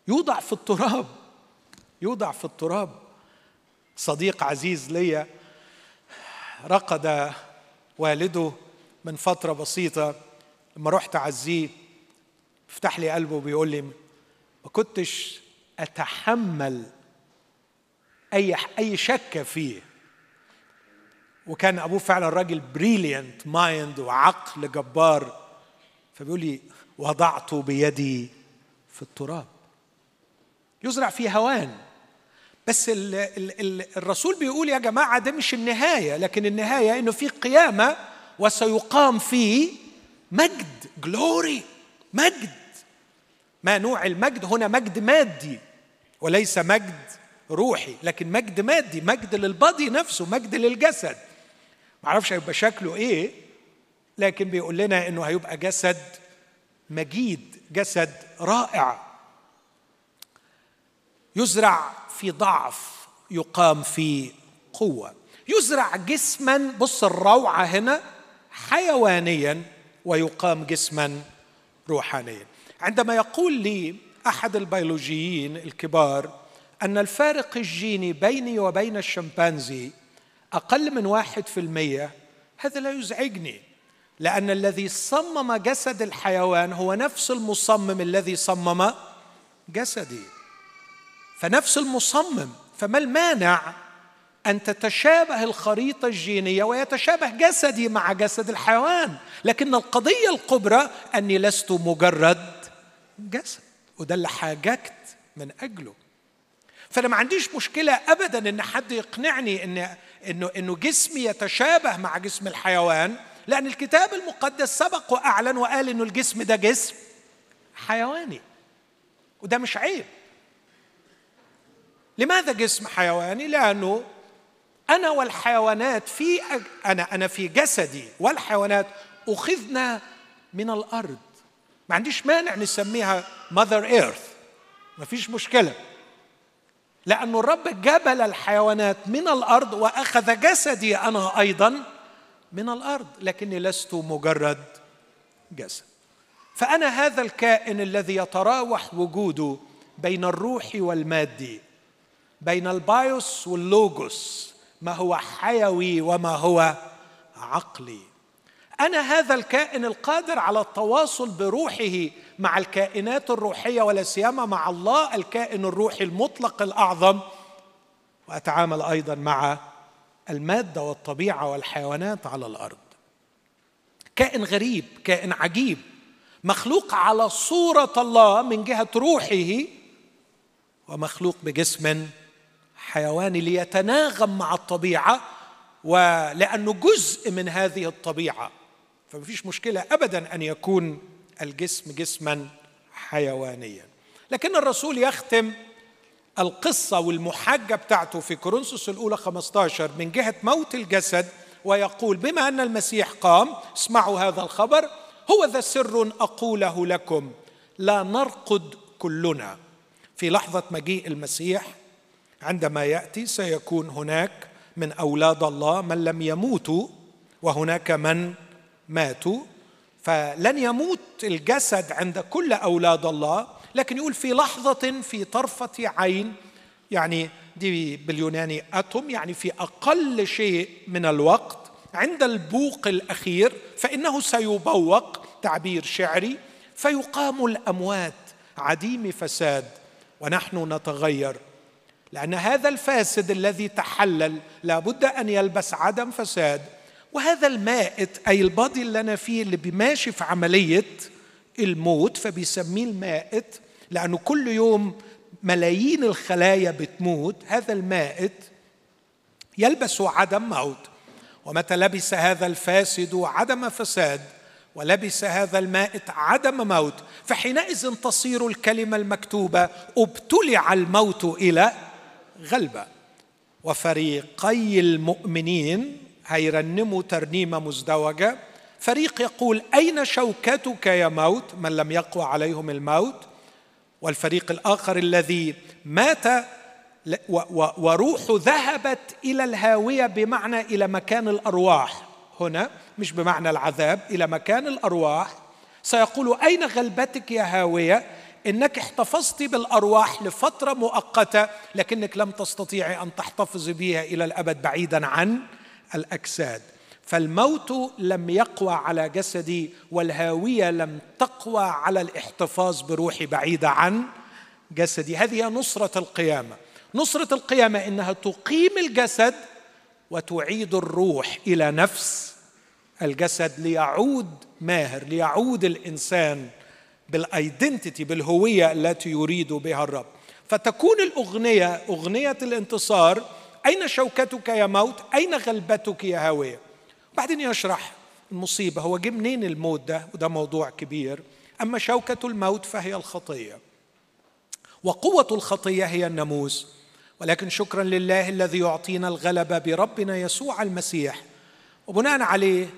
يوضع في التراب يوضع في التراب. صديق عزيز ليا رقد والده من فترة بسيطة. لما رحت أعزيه فتح لي قلبه وبيقول لي ما كنتش أتحمل أي أي شك فيه. وكان أبوه فعلا راجل brilliant mind وعقل جبار. فبيقول لي وضعت بيدي في التراب. يزرع في هوان. بس ال ال ال الرسول بيقول يا جماعة ده مش النهاية لكن النهاية إنه في قيامة وسيقام فيه مجد glory مجد. ما نوع المجد؟ هنا مجد مادي وليس مجد روحي لكن مجد مادي مجد للبادي نفسه مجد للجسد. معرفش هيبقى شكله إيه. لكن بيقول لنا إنه هيبقى جسد مجيد جسد رائع. يزرع في ضعف يقام في قوة. يزرع جسما بص الروعة هنا حيوانيا ويقام جسما روحانيا. عندما يقول لي أحد البيولوجيين الكبار أن الفارق الجيني بيني وبين الشمبانزي أقل من واحد في المية هذا لا يزعجني. لأن الذي صمم جسد الحيوان هو نفس المصمم الذي صمم جسدي. فنفس المصمم فما المانع أن تتشابه الخريطة الجينية ويتشابه جسدي مع جسد الحيوان لكن القضية الكبرى أني لست مجرد جسد وده اللي حاججت من أجله. فأنا ما عنديش مشكلة ابدا إن حد يقنعني ان انه إنه جسمي يتشابه مع جسم الحيوان لأن الكتاب المقدس سبق وأعلن وقال إنه الجسم ده جسم حيواني وده مش عيب. لماذا جسم حيواني؟ لأنه أنا والحيوانات في أج... أنا أنا في جسدي والحيوانات أخذنا من الأرض. ما عنديش مانع نسميها ماذر ايرث ما فيش مشكلة. لأن الرب جبل الحيوانات من الأرض وأخذ جسدي أنا أيضا من الأرض لكني لست مجرد جسد. فأنا هذا الكائن الذي يتراوح وجوده بين الروح والمادي بين البايوس واللوجوس ما هو حيوي وما هو عقلي. أنا هذا الكائن القادر على التواصل بروحه مع الكائنات الروحية ولا سيما مع الله الكائن الروحي المطلق الأعظم. وأتعامل أيضا مع المادة والطبيعة والحيوانات على الأرض. كائن غريب كائن عجيب مخلوق على صورة الله من جهة روحه ومخلوق بجسم حيواني ليتناغم مع الطبيعة ولأنه جزء من هذه الطبيعة. فما فيش مشكلة ابدا أن يكون الجسم جسما حيوانيا. لكن الرسول يختم القصة والمحاجة بتاعته في كورنثوس الأولى 15 من جهة موت الجسد ويقول بما أن المسيح قام اسمعوا هذا الخبر هو ذا سر أقوله لكم لا نرقد كلنا. في لحظة مجيء المسيح عندما يأتي سيكون هناك من أولاد الله من لم يموتوا وهناك من ماتوا. فلن يموت الجسد عند كل أولاد الله لكن يقول في لحظة في طرفة عين يعني دي باليوناني أتوم يعني في أقل شيء من الوقت عند البوق الأخير فإنه سيبوق تعبير شعري فيقام الأموات عديم فساد ونحن نتغير. لأن هذا الفاسد الذي تحلل لابد أن يلبس عدم فساد وهذا المائت أي البادي اللي أنا فيه اللي بيماشي في عملية الموت فبيسميه المائت لأنه كل يوم ملايين الخلايا بتموت. هذا المائت يلبس عدم موت. ومتى لبس هذا الفاسد عدم فساد ولبس هذا المائت عدم موت. فحينئذ تصير الكلمة المكتوبة ابتلع الموت إلى غلبة. وفريقي المؤمنين هيرنموا ترنيمة مزدوجة. فريق يقول أين شوكتك يا موت؟ من لم يقوى عليهم الموت. والفريق الآخر الذي مات وروحه ذهبت إلى الهاوية بمعنى إلى مكان الأرواح. هنا مش بمعنى العذاب إلى مكان الأرواح. سيقول أين غلبتك يا هاوية؟ إنك احتفظت بالأرواح لفترة مؤقتة لكنك لم تستطيعي أن تحتفظي بها إلى الأبد بعيدا عن الأجساد. فالموت لم يقوى على جسدي والهاوية لم تقوى على الاحتفاظ بروحي بعيدة عن جسدي. هذه هي نصرة القيامة. نصرة القيامة إنها تقيم الجسد وتعيد الروح إلى نفس الجسد ليعود ماهر ليعود الإنسان بالايدنتيتي بالهوية التي يريد بها الرب. فتكون الأغنية أغنية الانتصار أين شوكتك يا موت؟ أين غلبتك يا هاوية؟ بعدين يشرح المصيبة. هو جه منين الموت ده؟ وده موضوع كبير. أما شوكة الموت فهي الخطية. وقوة الخطية هي الناموس. ولكن شكرا لله الذي يعطينا الغلبه بربنا يسوع المسيح. وبناء عليه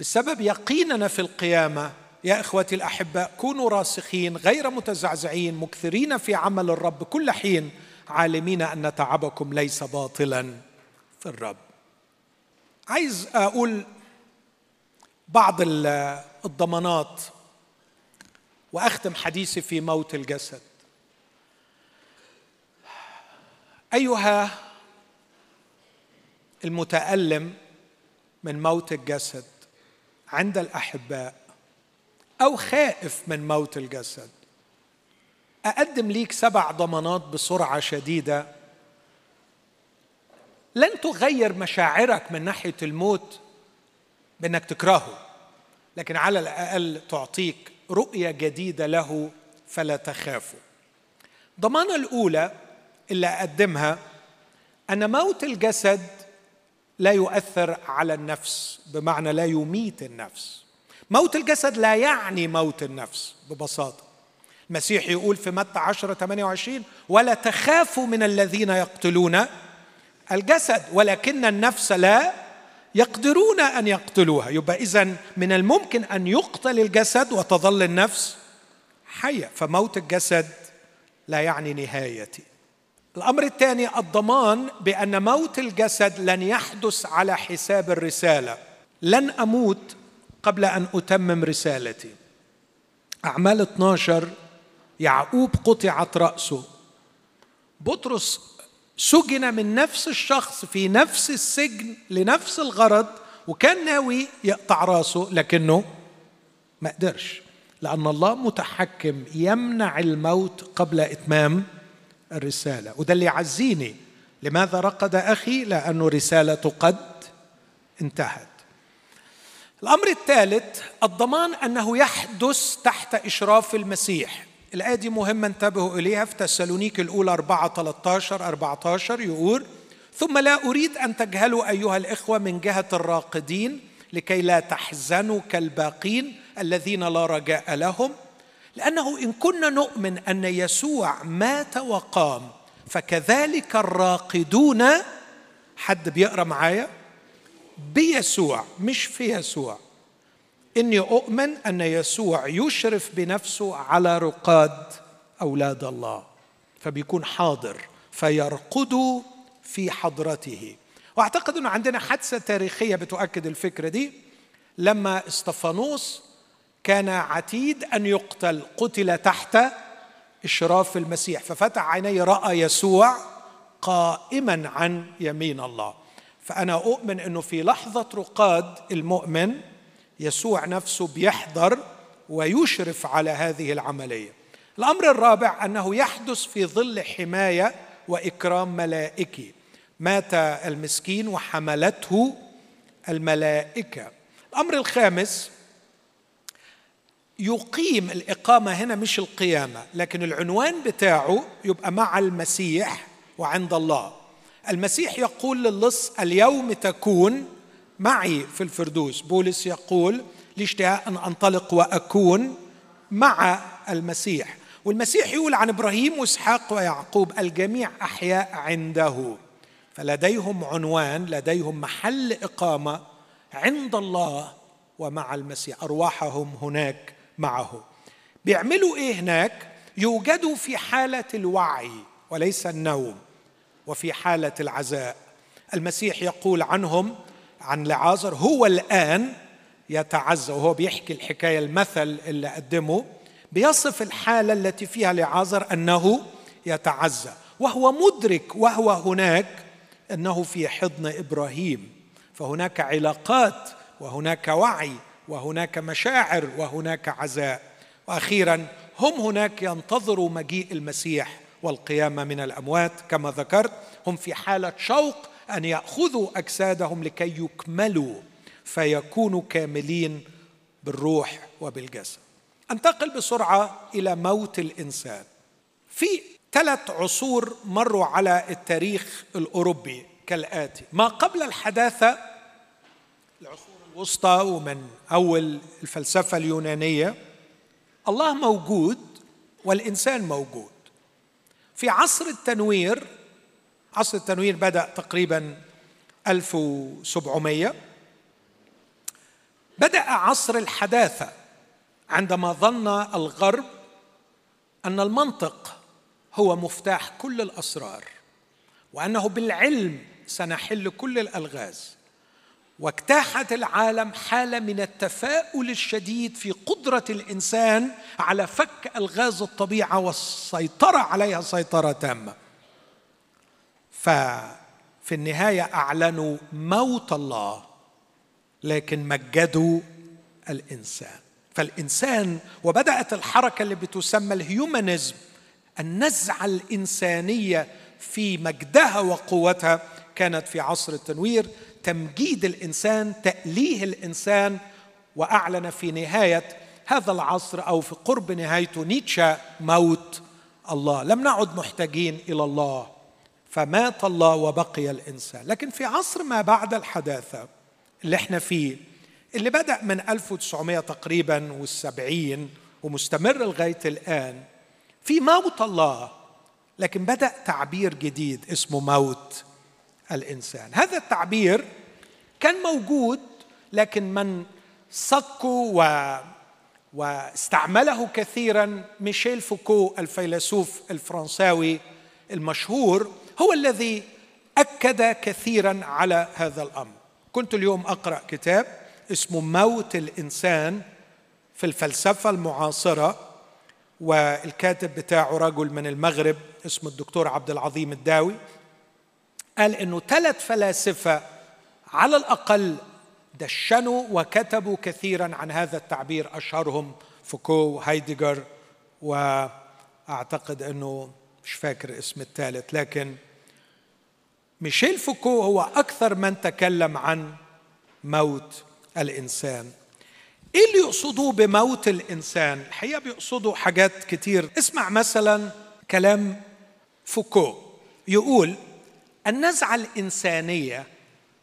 بسبب يقيننا في القيامة يا إخوتي الاحباء كونوا راسخين غير متزعزعين مكثرين في عمل الرب كل حين عالمين أن تعبكم ليس باطلا في الرب. عايز أقول بعض الضمانات وأختم حديثي في موت الجسد. أيها المتألم من موت الجسد عند الأحباء أو خائف من موت الجسد أقدم ليك سبع ضمانات بسرعة شديدة لن تغير مشاعرك من ناحية الموت بإنك تكرهه لكن على الأقل تعطيك رؤية جديدة له فلا تخافوا ضمانة الأولى اللي أقدمها أن موت الجسد لا يؤثر على النفس بمعنى لا يميت النفس. موت الجسد لا يعني موت النفس ببساطة. المسيح يقول في متى 10 28 ولا تخافوا من الذين يقتلون الجسد ولكن النفس لا يقدرون أن يقتلوها. يبقى إذا من الممكن أن يقتل الجسد وتظل النفس حية فموت الجسد لا يعني نهايتي. الأمر الثاني الضمان بأن موت الجسد لن يحدث على حساب الرسالة. لن أموت قبل أن أتمم رسالتي. أعمال 12 يعقوب قطعت رأسه. بطرس سجن من نفس الشخص في نفس السجن لنفس الغرض وكان ناوي يقطع راسه لكنه ما قدرش لأن الله متحكم يمنع الموت قبل إتمام الرسالة. وده اللي يعزيني لماذا رقد أخي؟ لأنه رسالته قد انتهت. الأمر الثالث الضمان أنه يحدث تحت إشراف المسيح. الآية دي مهمة انتبهوا إليها في تسالونيك الأولى 4 13 14 يقول ثم لا أريد أن تجهلوا أيها الإخوة من جهة الراقدين لكي لا تحزنوا كالباقين الذين لا رجاء لهم لأنه إن كنا نؤمن أن يسوع مات وقام فكذلك الراقدون حد بيقرأ معايا؟ بيسوع مش في يسوع. إني أؤمن أن يسوع يشرف بنفسه على رقاد أولاد الله فبيكون حاضر فيرقد في حضرته. وأعتقد إنه عندنا حادثة تاريخية بتؤكد الفكرة دي. لما إستفانوس كان عتيد أن يقتل قتل تحت إشراف المسيح ففتح عينيه رأى يسوع قائما عن يمين الله. فأنا أؤمن إنه في لحظة رقاد المؤمن يسوع نفسه بيحضر ويشرف على هذه العملية. الأمر الرابع أنه يحدث في ظل حماية وإكرام ملائكي. مات المسكين وحملته الملائكة. الأمر الخامس يقيم الإقامة هنا مش القيامة لكن العنوان بتاعه يبقى مع المسيح وعند الله. المسيح يقول للص اليوم تكون معي في الفردوس. بولس يقول لاشتهاء أن أنطلق وأكون مع المسيح. والمسيح يقول عن إبراهيم وإسحاق ويعقوب الجميع أحياء عنده. فلديهم عنوان لديهم محل إقامة عند الله ومع المسيح. أرواحهم هناك معه. بيعملوا إيه هناك؟ يوجدوا في حالة الوعي وليس النوم وفي حالة العزاء. المسيح يقول عنهم عن لعازر هو الآن يتعزى وهو بيحكي الحكاية المثل اللي قدمه بيصف الحالة التي فيها لعازر أنه يتعزى وهو مدرك وهو هناك أنه في حضن إبراهيم فهناك علاقات وهناك وعي وهناك مشاعر وهناك عزاء وأخيرا هم هناك ينتظروا مجيء المسيح والقيامة من الأموات كما ذكرت هم في حالة شوق أن يأخذوا أجسادهم لكي يكملوا فيكونوا كاملين بالروح وبالجسد. أنتقل بسرعة إلى موت الإنسان. في ثلاث عصور مروا على التاريخ الأوروبي كالآتي. ما قبل الحداثة؟ العصور الوسطى ومن أول الفلسفة اليونانية. الله موجود والإنسان موجود. في عصر التنوير عصر التنوير بدأ تقريبا 1700 بدأ عصر الحداثة عندما ظن الغرب أن المنطق هو مفتاح كل الأسرار وأنه بالعلم سنحل كل الألغاز واجتاحت العالم حالة من التفاؤل الشديد في قدرة الإنسان على فك ألغاز الطبيعة والسيطرة عليها سيطرة تامة. ففي النهاية أعلنوا موت الله لكن مجدوا الإنسان. فالإنسان وبدأت الحركة اللي بتسمى الهيومانيزم النزعه الإنسانية في مجدها وقوتها. كانت في عصر التنوير تمجيد الإنسان تأليه الإنسان وأعلن في نهاية هذا العصر أو في قرب نهايته نيتشه موت الله. لم نعد محتاجين إلى الله. فمات الله وبقي الإنسان. لكن في عصر ما بعد الحداثة اللي إحنا فيه اللي بدأ من 1900 تقريبا والسبعين ومستمر لغاية الآن في موت الله لكن بدأ تعبير جديد اسمه موت الإنسان. هذا التعبير كان موجود لكن من صكوا و واستعمله كثيرا ميشيل فوكو الفيلسوف الفرنساوي المشهور هو الذي أكد كثيرا على هذا الأمر. كنت اليوم أقرأ كتاب اسمه موت الإنسان في الفلسفة المعاصرة والكاتب بتاعه رجل من المغرب اسمه الدكتور عبد العظيم الداوي. قال إنه ثلاث فلاسفة على الأقل دشنوا وكتبوا كثيرا عن هذا التعبير أشهرهم فوكو وهايدجر وأعتقد إنه مش فاكر اسم الثالث لكن ميشيل فوكو هو أكثر من تكلم عن موت الإنسان. إيه اللي يقصدوه بموت الإنسان؟ الحقيقة بيقصدوا حاجات كتير. اسمع مثلا كلام فوكو يقول النزعة الإنسانية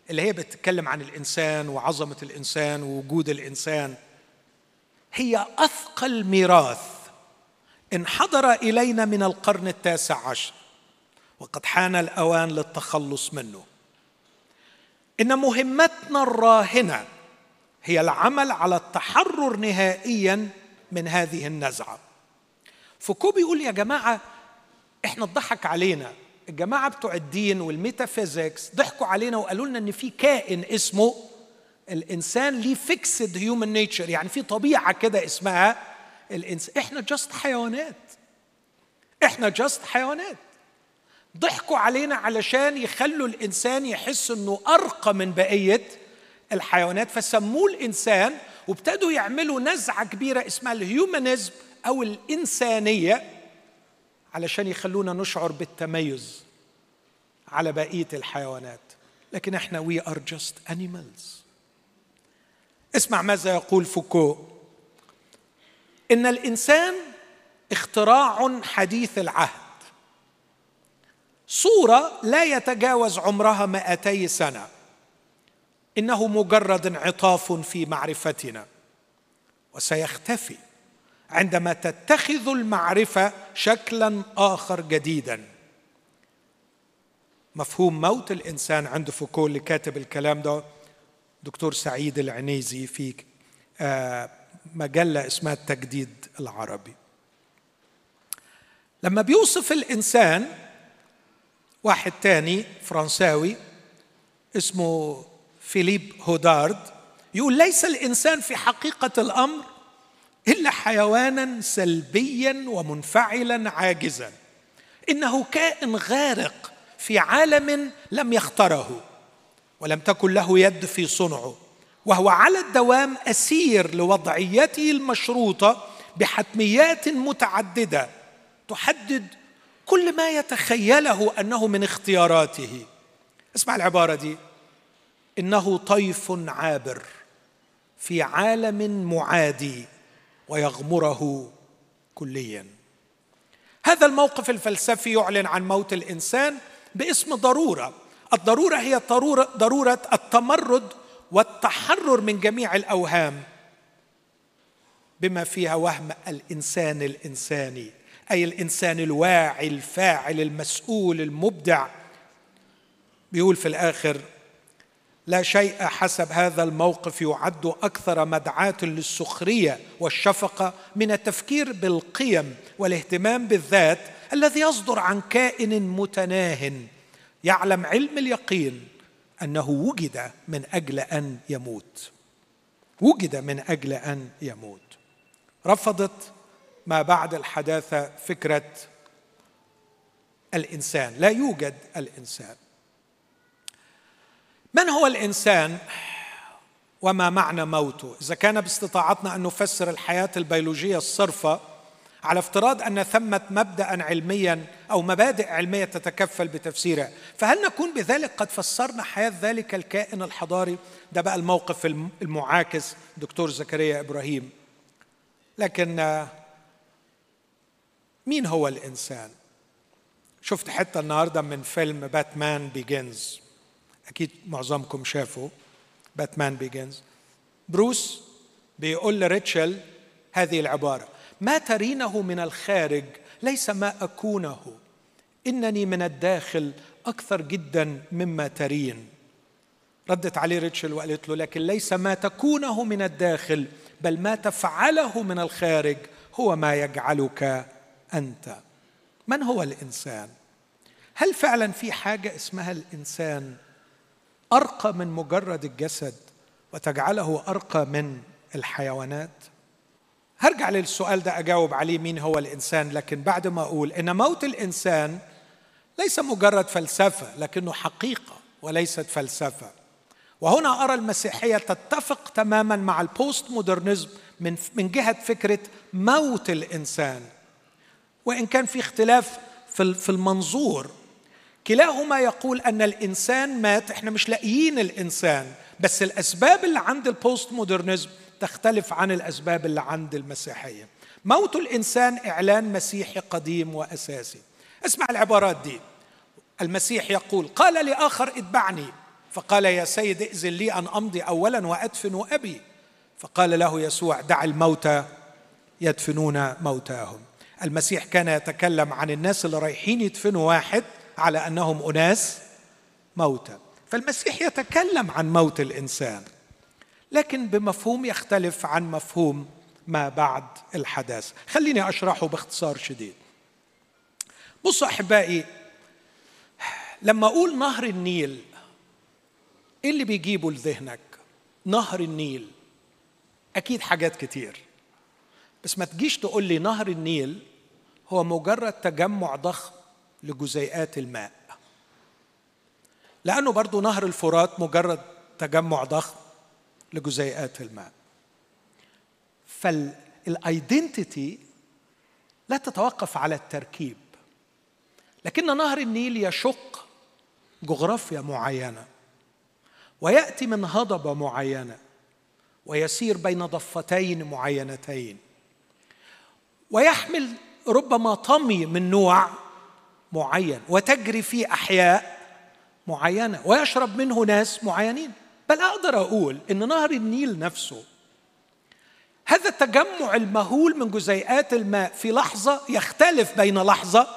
اللي هي بتتكلم عن الإنسان وعظمة الإنسان ووجود الإنسان هي أثقل ميراث انحدر إلينا من القرن التاسع عشر. وقد حان الأوان للتخلص منه. إن مهمتنا الراهنة هي العمل على التحرر نهائيا من هذه النزعة. فوكو بيقول يا جماعة إحنا اتضحك علينا. الجماعة بتوع الدين وال metaphysics ضحكوا علينا وقالوا لنا إن في كائن اسمه الإنسان ليه fixed human nature يعني في طبيعة كده اسمها الانسان إحنا just حيوانات. إحنا just حيوانات. ضحكوا علينا علشان يخلوا الإنسان يحس إنه أرقى من بقية الحيوانات فسموه الإنسان وابتدوا يعملوا نزعة كبيرة اسمها ال humanism أو الإنسانية علشان يخلونا نشعر بالتميز على بقية الحيوانات. لكن إحنا we are just animals اسمع ماذا يقول فوكو. إن الإنسان اختراع حديث العهد. صورة لا يتجاوز عمرها مائتي سنة. إنه مجرد انعطاف في معرفتنا. وسيختفي عندما تتخذ المعرفة شكلا آخر جديدا. مفهوم موت الإنسان عند فوكو اللي كاتب الكلام ده دكتور سعيد العنيزي في آه، مجلة اسمها التجديد العربي. لما بيوصف الإنسان واحد تاني فرنساوي اسمه فيليب هودارد يقول ليس الإنسان في حقيقة الأمر إلا حيوانا سلبيا ومنفعلا عاجزا إنه كائن غارق في عالم لم يختره ولم تكن له يد في صنعه وهو على الدوام أسير لوضعيته المشروطة بحتميات متعددة تحدد كل ما يتخيله أنه من اختياراته. اسمع العبارة دي. إنه طيف عابر في عالم معادي ويغمره كليا. هذا الموقف الفلسفي يعلن عن موت الإنسان باسم ضرورة. الضرورة هي ضروره التمرد والتحرر من جميع الأوهام بما فيها وهم الإنسان الإنساني. أي الإنسان الواعي الفاعل المسؤول المبدع. بيقول في الآخر لا شيء حسب هذا الموقف يعد أكثر مدعاة للسخرية والشفقة من التفكير بالقيم والاهتمام بالذات الذي يصدر عن كائن متناه. يعلم علم اليقين أنه وجد من أجل أن يموت. وجد من أجل أن يموت. رفضت ما بعد الحداثة فكرة الإنسان. لا يوجد الإنسان. من هو الإنسان وما معنى موته؟ إذا كان باستطاعتنا أن نفسر الحياة البيولوجية الصرفة على افتراض أن ثمة مبدأ علميا أو مبادئ علمية تتكفل بتفسيرها فهل نكون بذلك قد فسرنا حياة ذلك الكائن الحضاري؟ ده بقى الموقف المعاكس دكتور زكريا إبراهيم. لكن مين هو الإنسان؟ شفت حتة النهارده من فيلم Batman Begins أكيد معظمكم شافوا Batman Begins بروس بيقول لريتشل هذه العبارة ما ترينه من الخارج ليس ما أكونه. إنني من الداخل أكثر جدا مما ترين. ردت عليه ريتشل وقالت له لكن ليس ما تكونه من الداخل بل ما تفعله من الخارج هو ما يجعلك أنت. من هو الإنسان؟ هل فعلا في حاجة اسمها الإنسان أرقى من مجرد الجسد وتجعله أرقى من الحيوانات؟ هرجع للسؤال ده أجاوب عليه مين هو الإنسان لكن بعد ما أقول إن موت الإنسان ليس مجرد فلسفة لكنه حقيقة وليست فلسفة. وهنا أرى المسيحية تتفق تماما مع البوست مودرنزم من من جهة فكرة موت الإنسان. وإن كان في اختلاف في المنظور. كلاهما يقول أن الإنسان مات إحنا مش لاقيين الإنسان بس الأسباب اللي عند البوست مودرنزم تختلف عن الأسباب اللي عند المسيحية. موت الإنسان إعلان مسيحي قديم وأساسي. اسمع العبارات دي. المسيح يقول قال لآخر اتبعني. فقال يا سيد ائذن لي أن أمضي اولا وأدفن أبي. فقال له يسوع دع الموتى يدفنون موتاهم. المسيح كان يتكلم عن الناس اللي رايحين يدفنوا واحد على أنهم أناس موتى. فالمسيح يتكلم عن موت الإنسان لكن بمفهوم يختلف عن مفهوم ما بعد الحداث خليني أشرحه باختصار شديد. بصوا أحبائي لما أقول نهر النيل إيه اللي بيجيبه لذهنك؟ نهر النيل. أكيد حاجات كتير. بس ما تجيش تقول لي نهر النيل هو مجرد تجمع ضخم لجزيئات الماء. لأنه برضو نهر الفرات مجرد تجمع ضخم لجزيئات الماء. فالايدنتيتي لا تتوقف على التركيب. لكن نهر النيل يشق جغرافيا معينة ويأتي من هضبة معينة ويسير بين ضفتين معينتين ويحمل ربما طمي من نوع معين وتجري في أحياء معينة ويشرب منه ناس معينين. بل أقدر أقول إن نهر النيل نفسه هذا التجمع المهول من جزيئات الماء في لحظة يختلف بين لحظة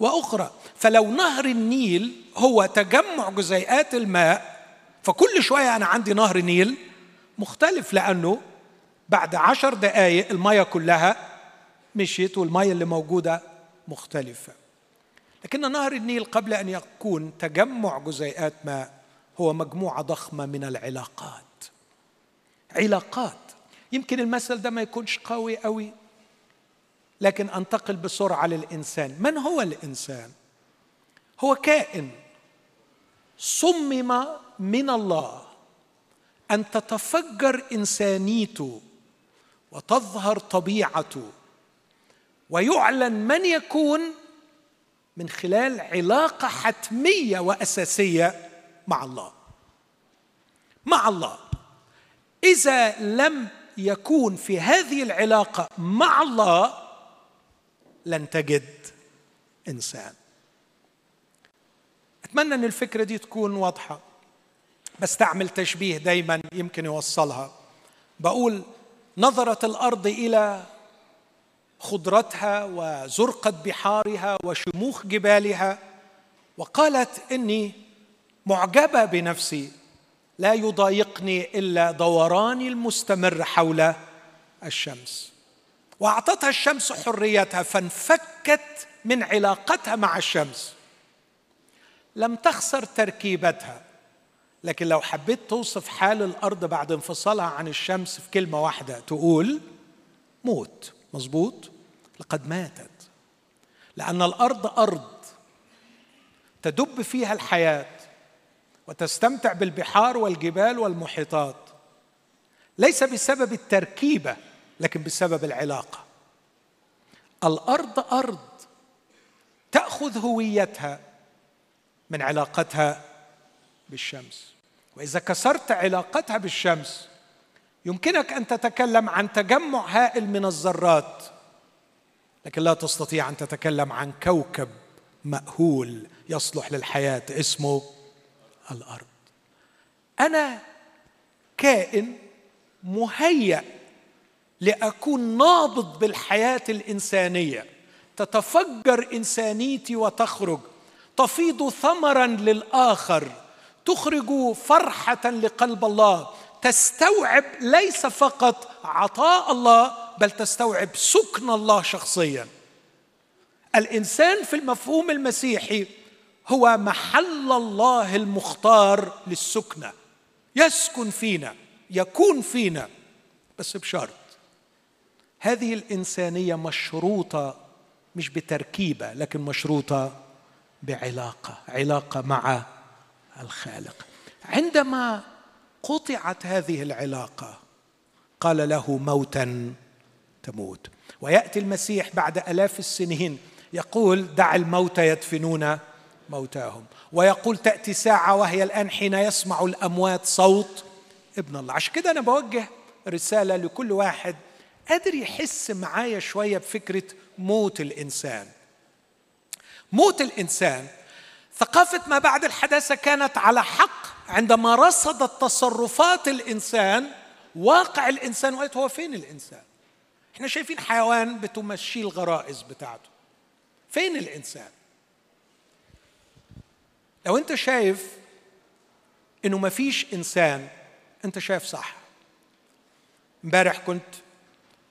وأخرى. فلو نهر النيل هو تجمع جزيئات الماء فكل شوية أنا عندي نهر نيل مختلف لأنه بعد عشر دقائق المية كلها مشيت والمية اللي موجودة مختلفة. لكن نهر النيل قبل أن يكون تجمع جزيئات ماء هو مجموعة ضخمة من العلاقات. علاقات. يمكن المثل ده ما يكونش قوي قوي لكن أنتقل بسرعة للإنسان. من هو الإنسان؟ هو كائن. صمم من الله أن تتفجر إنسانيته وتظهر طبيعته ويعلن من يكون من خلال علاقة حتمية وأساسية مع الله. مع الله. إذا لم يكون في هذه العلاقة مع الله لن تجد إنسان. أتمنى أن الفكرة دي تكون واضحة بستعمل تشبيه دايما يمكن يوصلها. بقول نظرت الأرض إلى خضرتها وزرقه بحارها وشموخ جبالها وقالت إني معجبة بنفسي لا يضايقني إلا دوراني المستمر حول الشمس. وأعطتها الشمس حريتها فانفكت من علاقتها مع الشمس. لم تخسر تركيبتها لكن لو حبيت توصف حال الأرض بعد انفصالها عن الشمس في كلمة واحدة تقول موت. مظبوط؟ لقد ماتت. لأن الأرض أرض. تدب فيها الحياة وتستمتع بالبحار والجبال والمحيطات. ليس بسبب التركيبة لكن بسبب العلاقة. الأرض أرض. تأخذ هويتها من علاقتها بالشمس. وإذا كسرت علاقتها بالشمس يمكنك أن تتكلم عن تجمع هائل من الذرات لكن لا تستطيع أن تتكلم عن كوكب مأهول يصلح للحياة اسمه الأرض. أنا كائن مهيأ لأكون نابض بالحياة الإنسانية. تتفجر إنسانيتي وتخرج. تفيض ثمرا للآخر. تخرج فرحة لقلب الله. تستوعب ليس فقط عطاء الله بل تستوعب سكن الله شخصيا. الإنسان في المفهوم المسيحي هو محل الله المختار للسكنة. يسكن فينا يكون فينا بس بشرط. هذه الإنسانية مشروطة مش بتركيبة لكن مشروطة بعلاقة علاقة مع الخالق. عندما قطعت هذه العلاقة. قال له موتا تموت. ويأتي المسيح بعد آلاف السنين يقول دع الموتى يدفنون موتاهم. ويقول تأتي ساعة وهي الآن حين يسمع الأموات صوت ابن الله. عشان كده أنا بوجه رسالة لكل واحد. قادر يحس معايا شوية بفكرة موت الإنسان. موت الإنسان ثقافة ما بعد الحداثة كانت على حق عندما رصدت تصرفات الإنسان واقع الإنسان وقالت هو فين الإنسان؟ إحنا شايفين حيوان بتمشي الغرائز بتاعته. فين الإنسان؟ لو أنت شايف إنه ما فيش إنسان أنت شايف صح. إمبارح كنت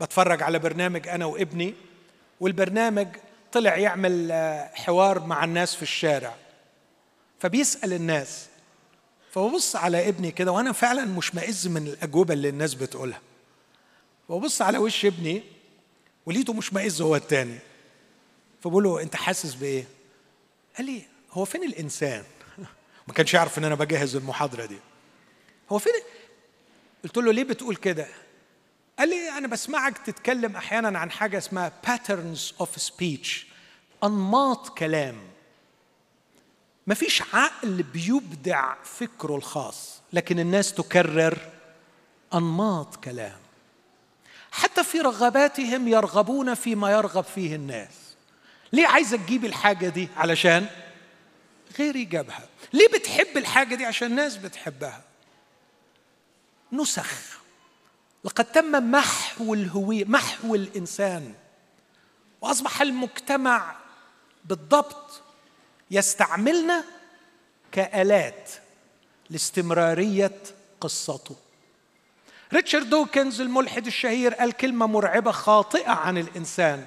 بتفرج على برنامج أنا وابني والبرنامج طلع يعمل آه، حوار مع الناس في الشارع. فبيسأل الناس فببص على ابني كده وأنا فعلا مشمئز من الأجوبة اللي الناس بتقولها. وببص على وش ابني ولقيته مشمئز هو التاني. فبقول له أنت حاسس بإيه؟ قال لي هو فين الإنسان؟ ما كانش يعرف إن أنا بجهز المحاضرة دي. هو فين قلت له ليه بتقول كده؟ قال لي أنا بسمعك تتكلم أحيانا عن حاجة اسمها patterns of speech أنماط كلام. مفيش عقل بيبدع فكره الخاص لكن الناس تكرر أنماط كلام. حتى في رغباتهم يرغبون فيما يرغب فيه الناس. ليه عايزة تجيب الحاجة دي؟ علشان غيري جابها ليه بتحب الحاجة دي؟ عشان الناس بتحبها. نسخ. لقد تم محو الهوية محو الإنسان. وأصبح المجتمع بالضبط يستعملنا كآلات لاستمرارية قصته. ريتشارد دوكنز الملحد الشهير قال كلمة مرعبة خاطئة عن الإنسان.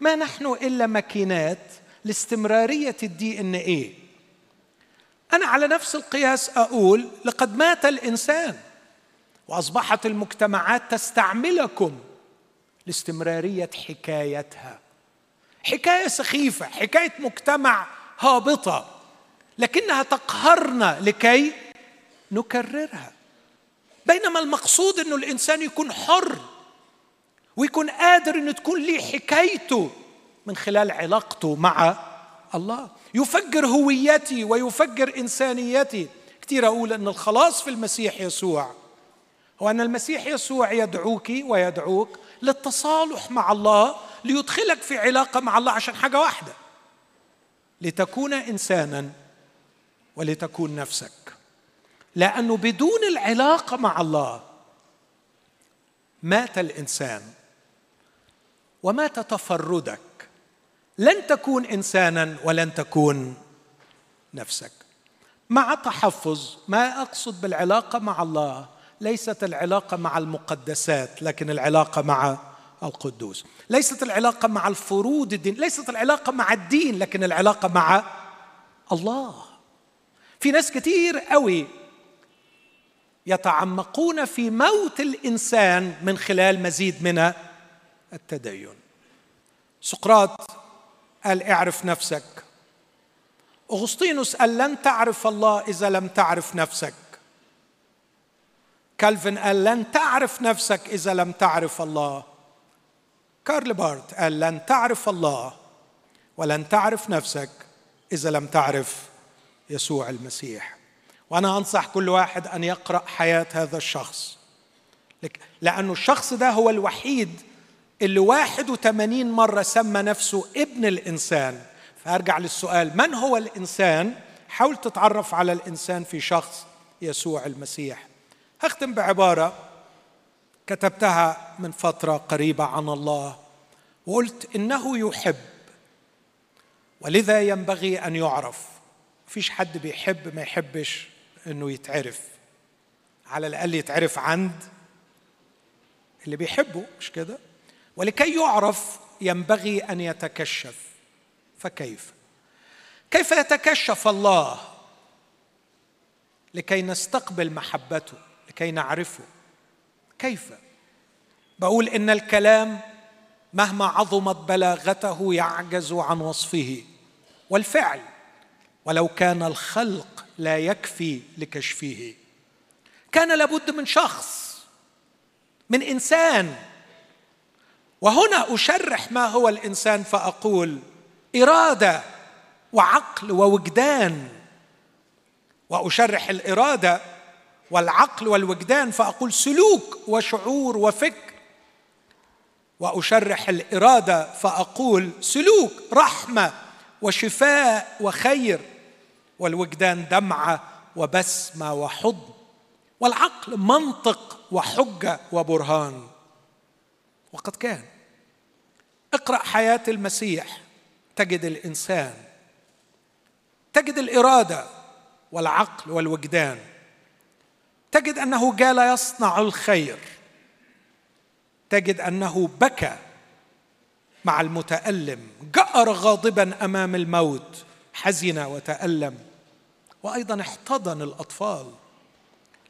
ما نحن إلا ماكينات لاستمرارية الدي ان إيه أنا على نفس القياس أقول لقد مات الإنسان وأصبحت المجتمعات تستعملكم لاستمرارية حكايتها. حكاية سخيفة حكاية مجتمع هابطة لكنها تقهرنا لكي نكررها. بينما المقصود إنه الإنسان يكون حر ويكون قادر ان تكون ليه حكايته من خلال علاقته مع الله. يفجر هويتي ويفجر إنسانيتي. كثير أقول ان الخلاص في المسيح يسوع هو أن المسيح يسوع يدعوك ويدعوك للتصالح مع الله ليدخلك في علاقة مع الله عشان حاجة واحدة. لتكون إنسانا ولتكون نفسك. لأنه بدون العلاقة مع الله مات الإنسان ومات تفردك. لن تكون إنسانا ولن تكون نفسك. مع تحفظ ما أقصد بالعلاقة مع الله ليست العلاقة مع المقدسات لكن العلاقة مع القدوس. ليست العلاقة مع الفروض الدين ليست العلاقة مع الدين لكن العلاقة مع الله. في ناس كتير قوي يتعمقون في موت الإنسان من خلال مزيد من التدين. سقراط قال اعرف نفسك. أغسطينوس قال لن تعرف الله إذا لم تعرف نفسك. كالفن قال لن تعرف نفسك إذا لم تعرف الله. كارل بارت قال لن تعرف الله ولن تعرف نفسك إذا لم تعرف يسوع المسيح. وأنا أنصح كل واحد أن يقرأ حياة هذا الشخص. لأنه الشخص ده هو الوحيد اللي 81 مرة سمى نفسه ابن الإنسان. فأرجع للسؤال من هو الإنسان؟ حاول تتعرف على الإنسان في شخص يسوع المسيح. هختم بعبارة كتبتها من فترة قريبة عن الله وقلت إنه يحب ولذا ينبغي أن يعرف. فيش حد بيحب ما يحبش إنه يتعرف. على الأقل يتعرف عند اللي بيحبه مش كده؟ ولكي يعرف ينبغي أن يتكشف. فكيف؟ كيف يتكشف الله؟ لكي نستقبل محبته لكي نعرفه. كيف؟ بقول إن الكلام مهما عظمت بلاغته يعجز عن وصفه. والفعل ولو كان الخلق لا يكفي لكشفه. كان لابد من شخص من إنسان. وهنا أشرح ما هو الإنسان فأقول إرادة وعقل ووجدان. وأشرح الإرادة والعقل والوجدان فأقول سلوك وشعور وفكر. وأشرح الإرادة فأقول سلوك رحمة وشفاء وخير. والوجدان دمعة وبسمة وحضن. والعقل منطق وحجة وبرهان. وقد كان. اقرأ حياة المسيح تجد الإنسان. تجد الإرادة والعقل والوجدان. تجد أنه جال يصنع الخير. تجد أنه بكى مع المتألم جأر غاضبا أمام الموت حزن وتألم. وأيضا احتضن الأطفال.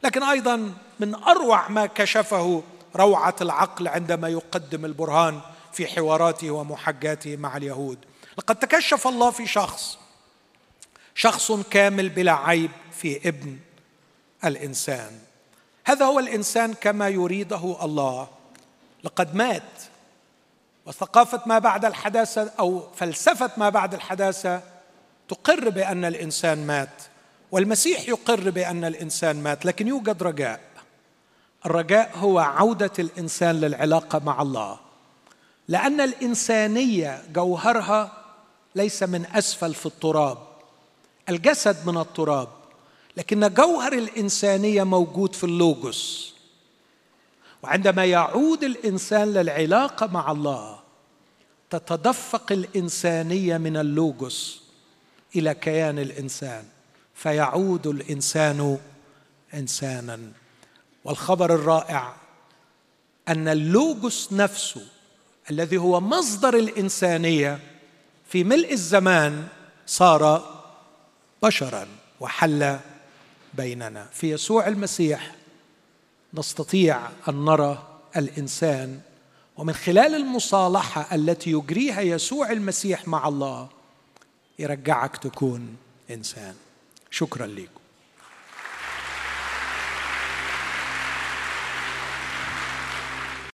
لكن أيضا من أروع ما كشفه روعة العقل عندما يقدم البرهان في حواراته ومحاجاته مع اليهود. لقد تكشف الله في شخص شخص كامل بلا عيب في ابن. الإنسان. هذا هو الإنسان كما يريده الله. لقد مات وثقافة ما بعد الحداثة أو فلسفة ما بعد الحداثة تقر بأن الإنسان مات والمسيح يقر بأن الإنسان مات لكن يوجد رجاء. الرجاء هو عودة الإنسان للعلاقة مع الله. لأن الإنسانية جوهرها ليس من أسفل في التراب. الجسد من التراب. لكن جوهر الإنسانية موجود في اللوجوس. وعندما يعود الإنسان للعلاقة مع الله تتدفق الإنسانية من اللوجوس إلى كيان الإنسان فيعود الإنسان انسانا. والخبر الرائع أن اللوجوس نفسه الذي هو مصدر الإنسانية في ملء الزمان صار بشرا وحل بيننا. في يسوع المسيح نستطيع أن نرى الإنسان ومن خلال المصالحة التي يجريها يسوع المسيح مع الله يرجعك تكون إنسان. شكرا لكم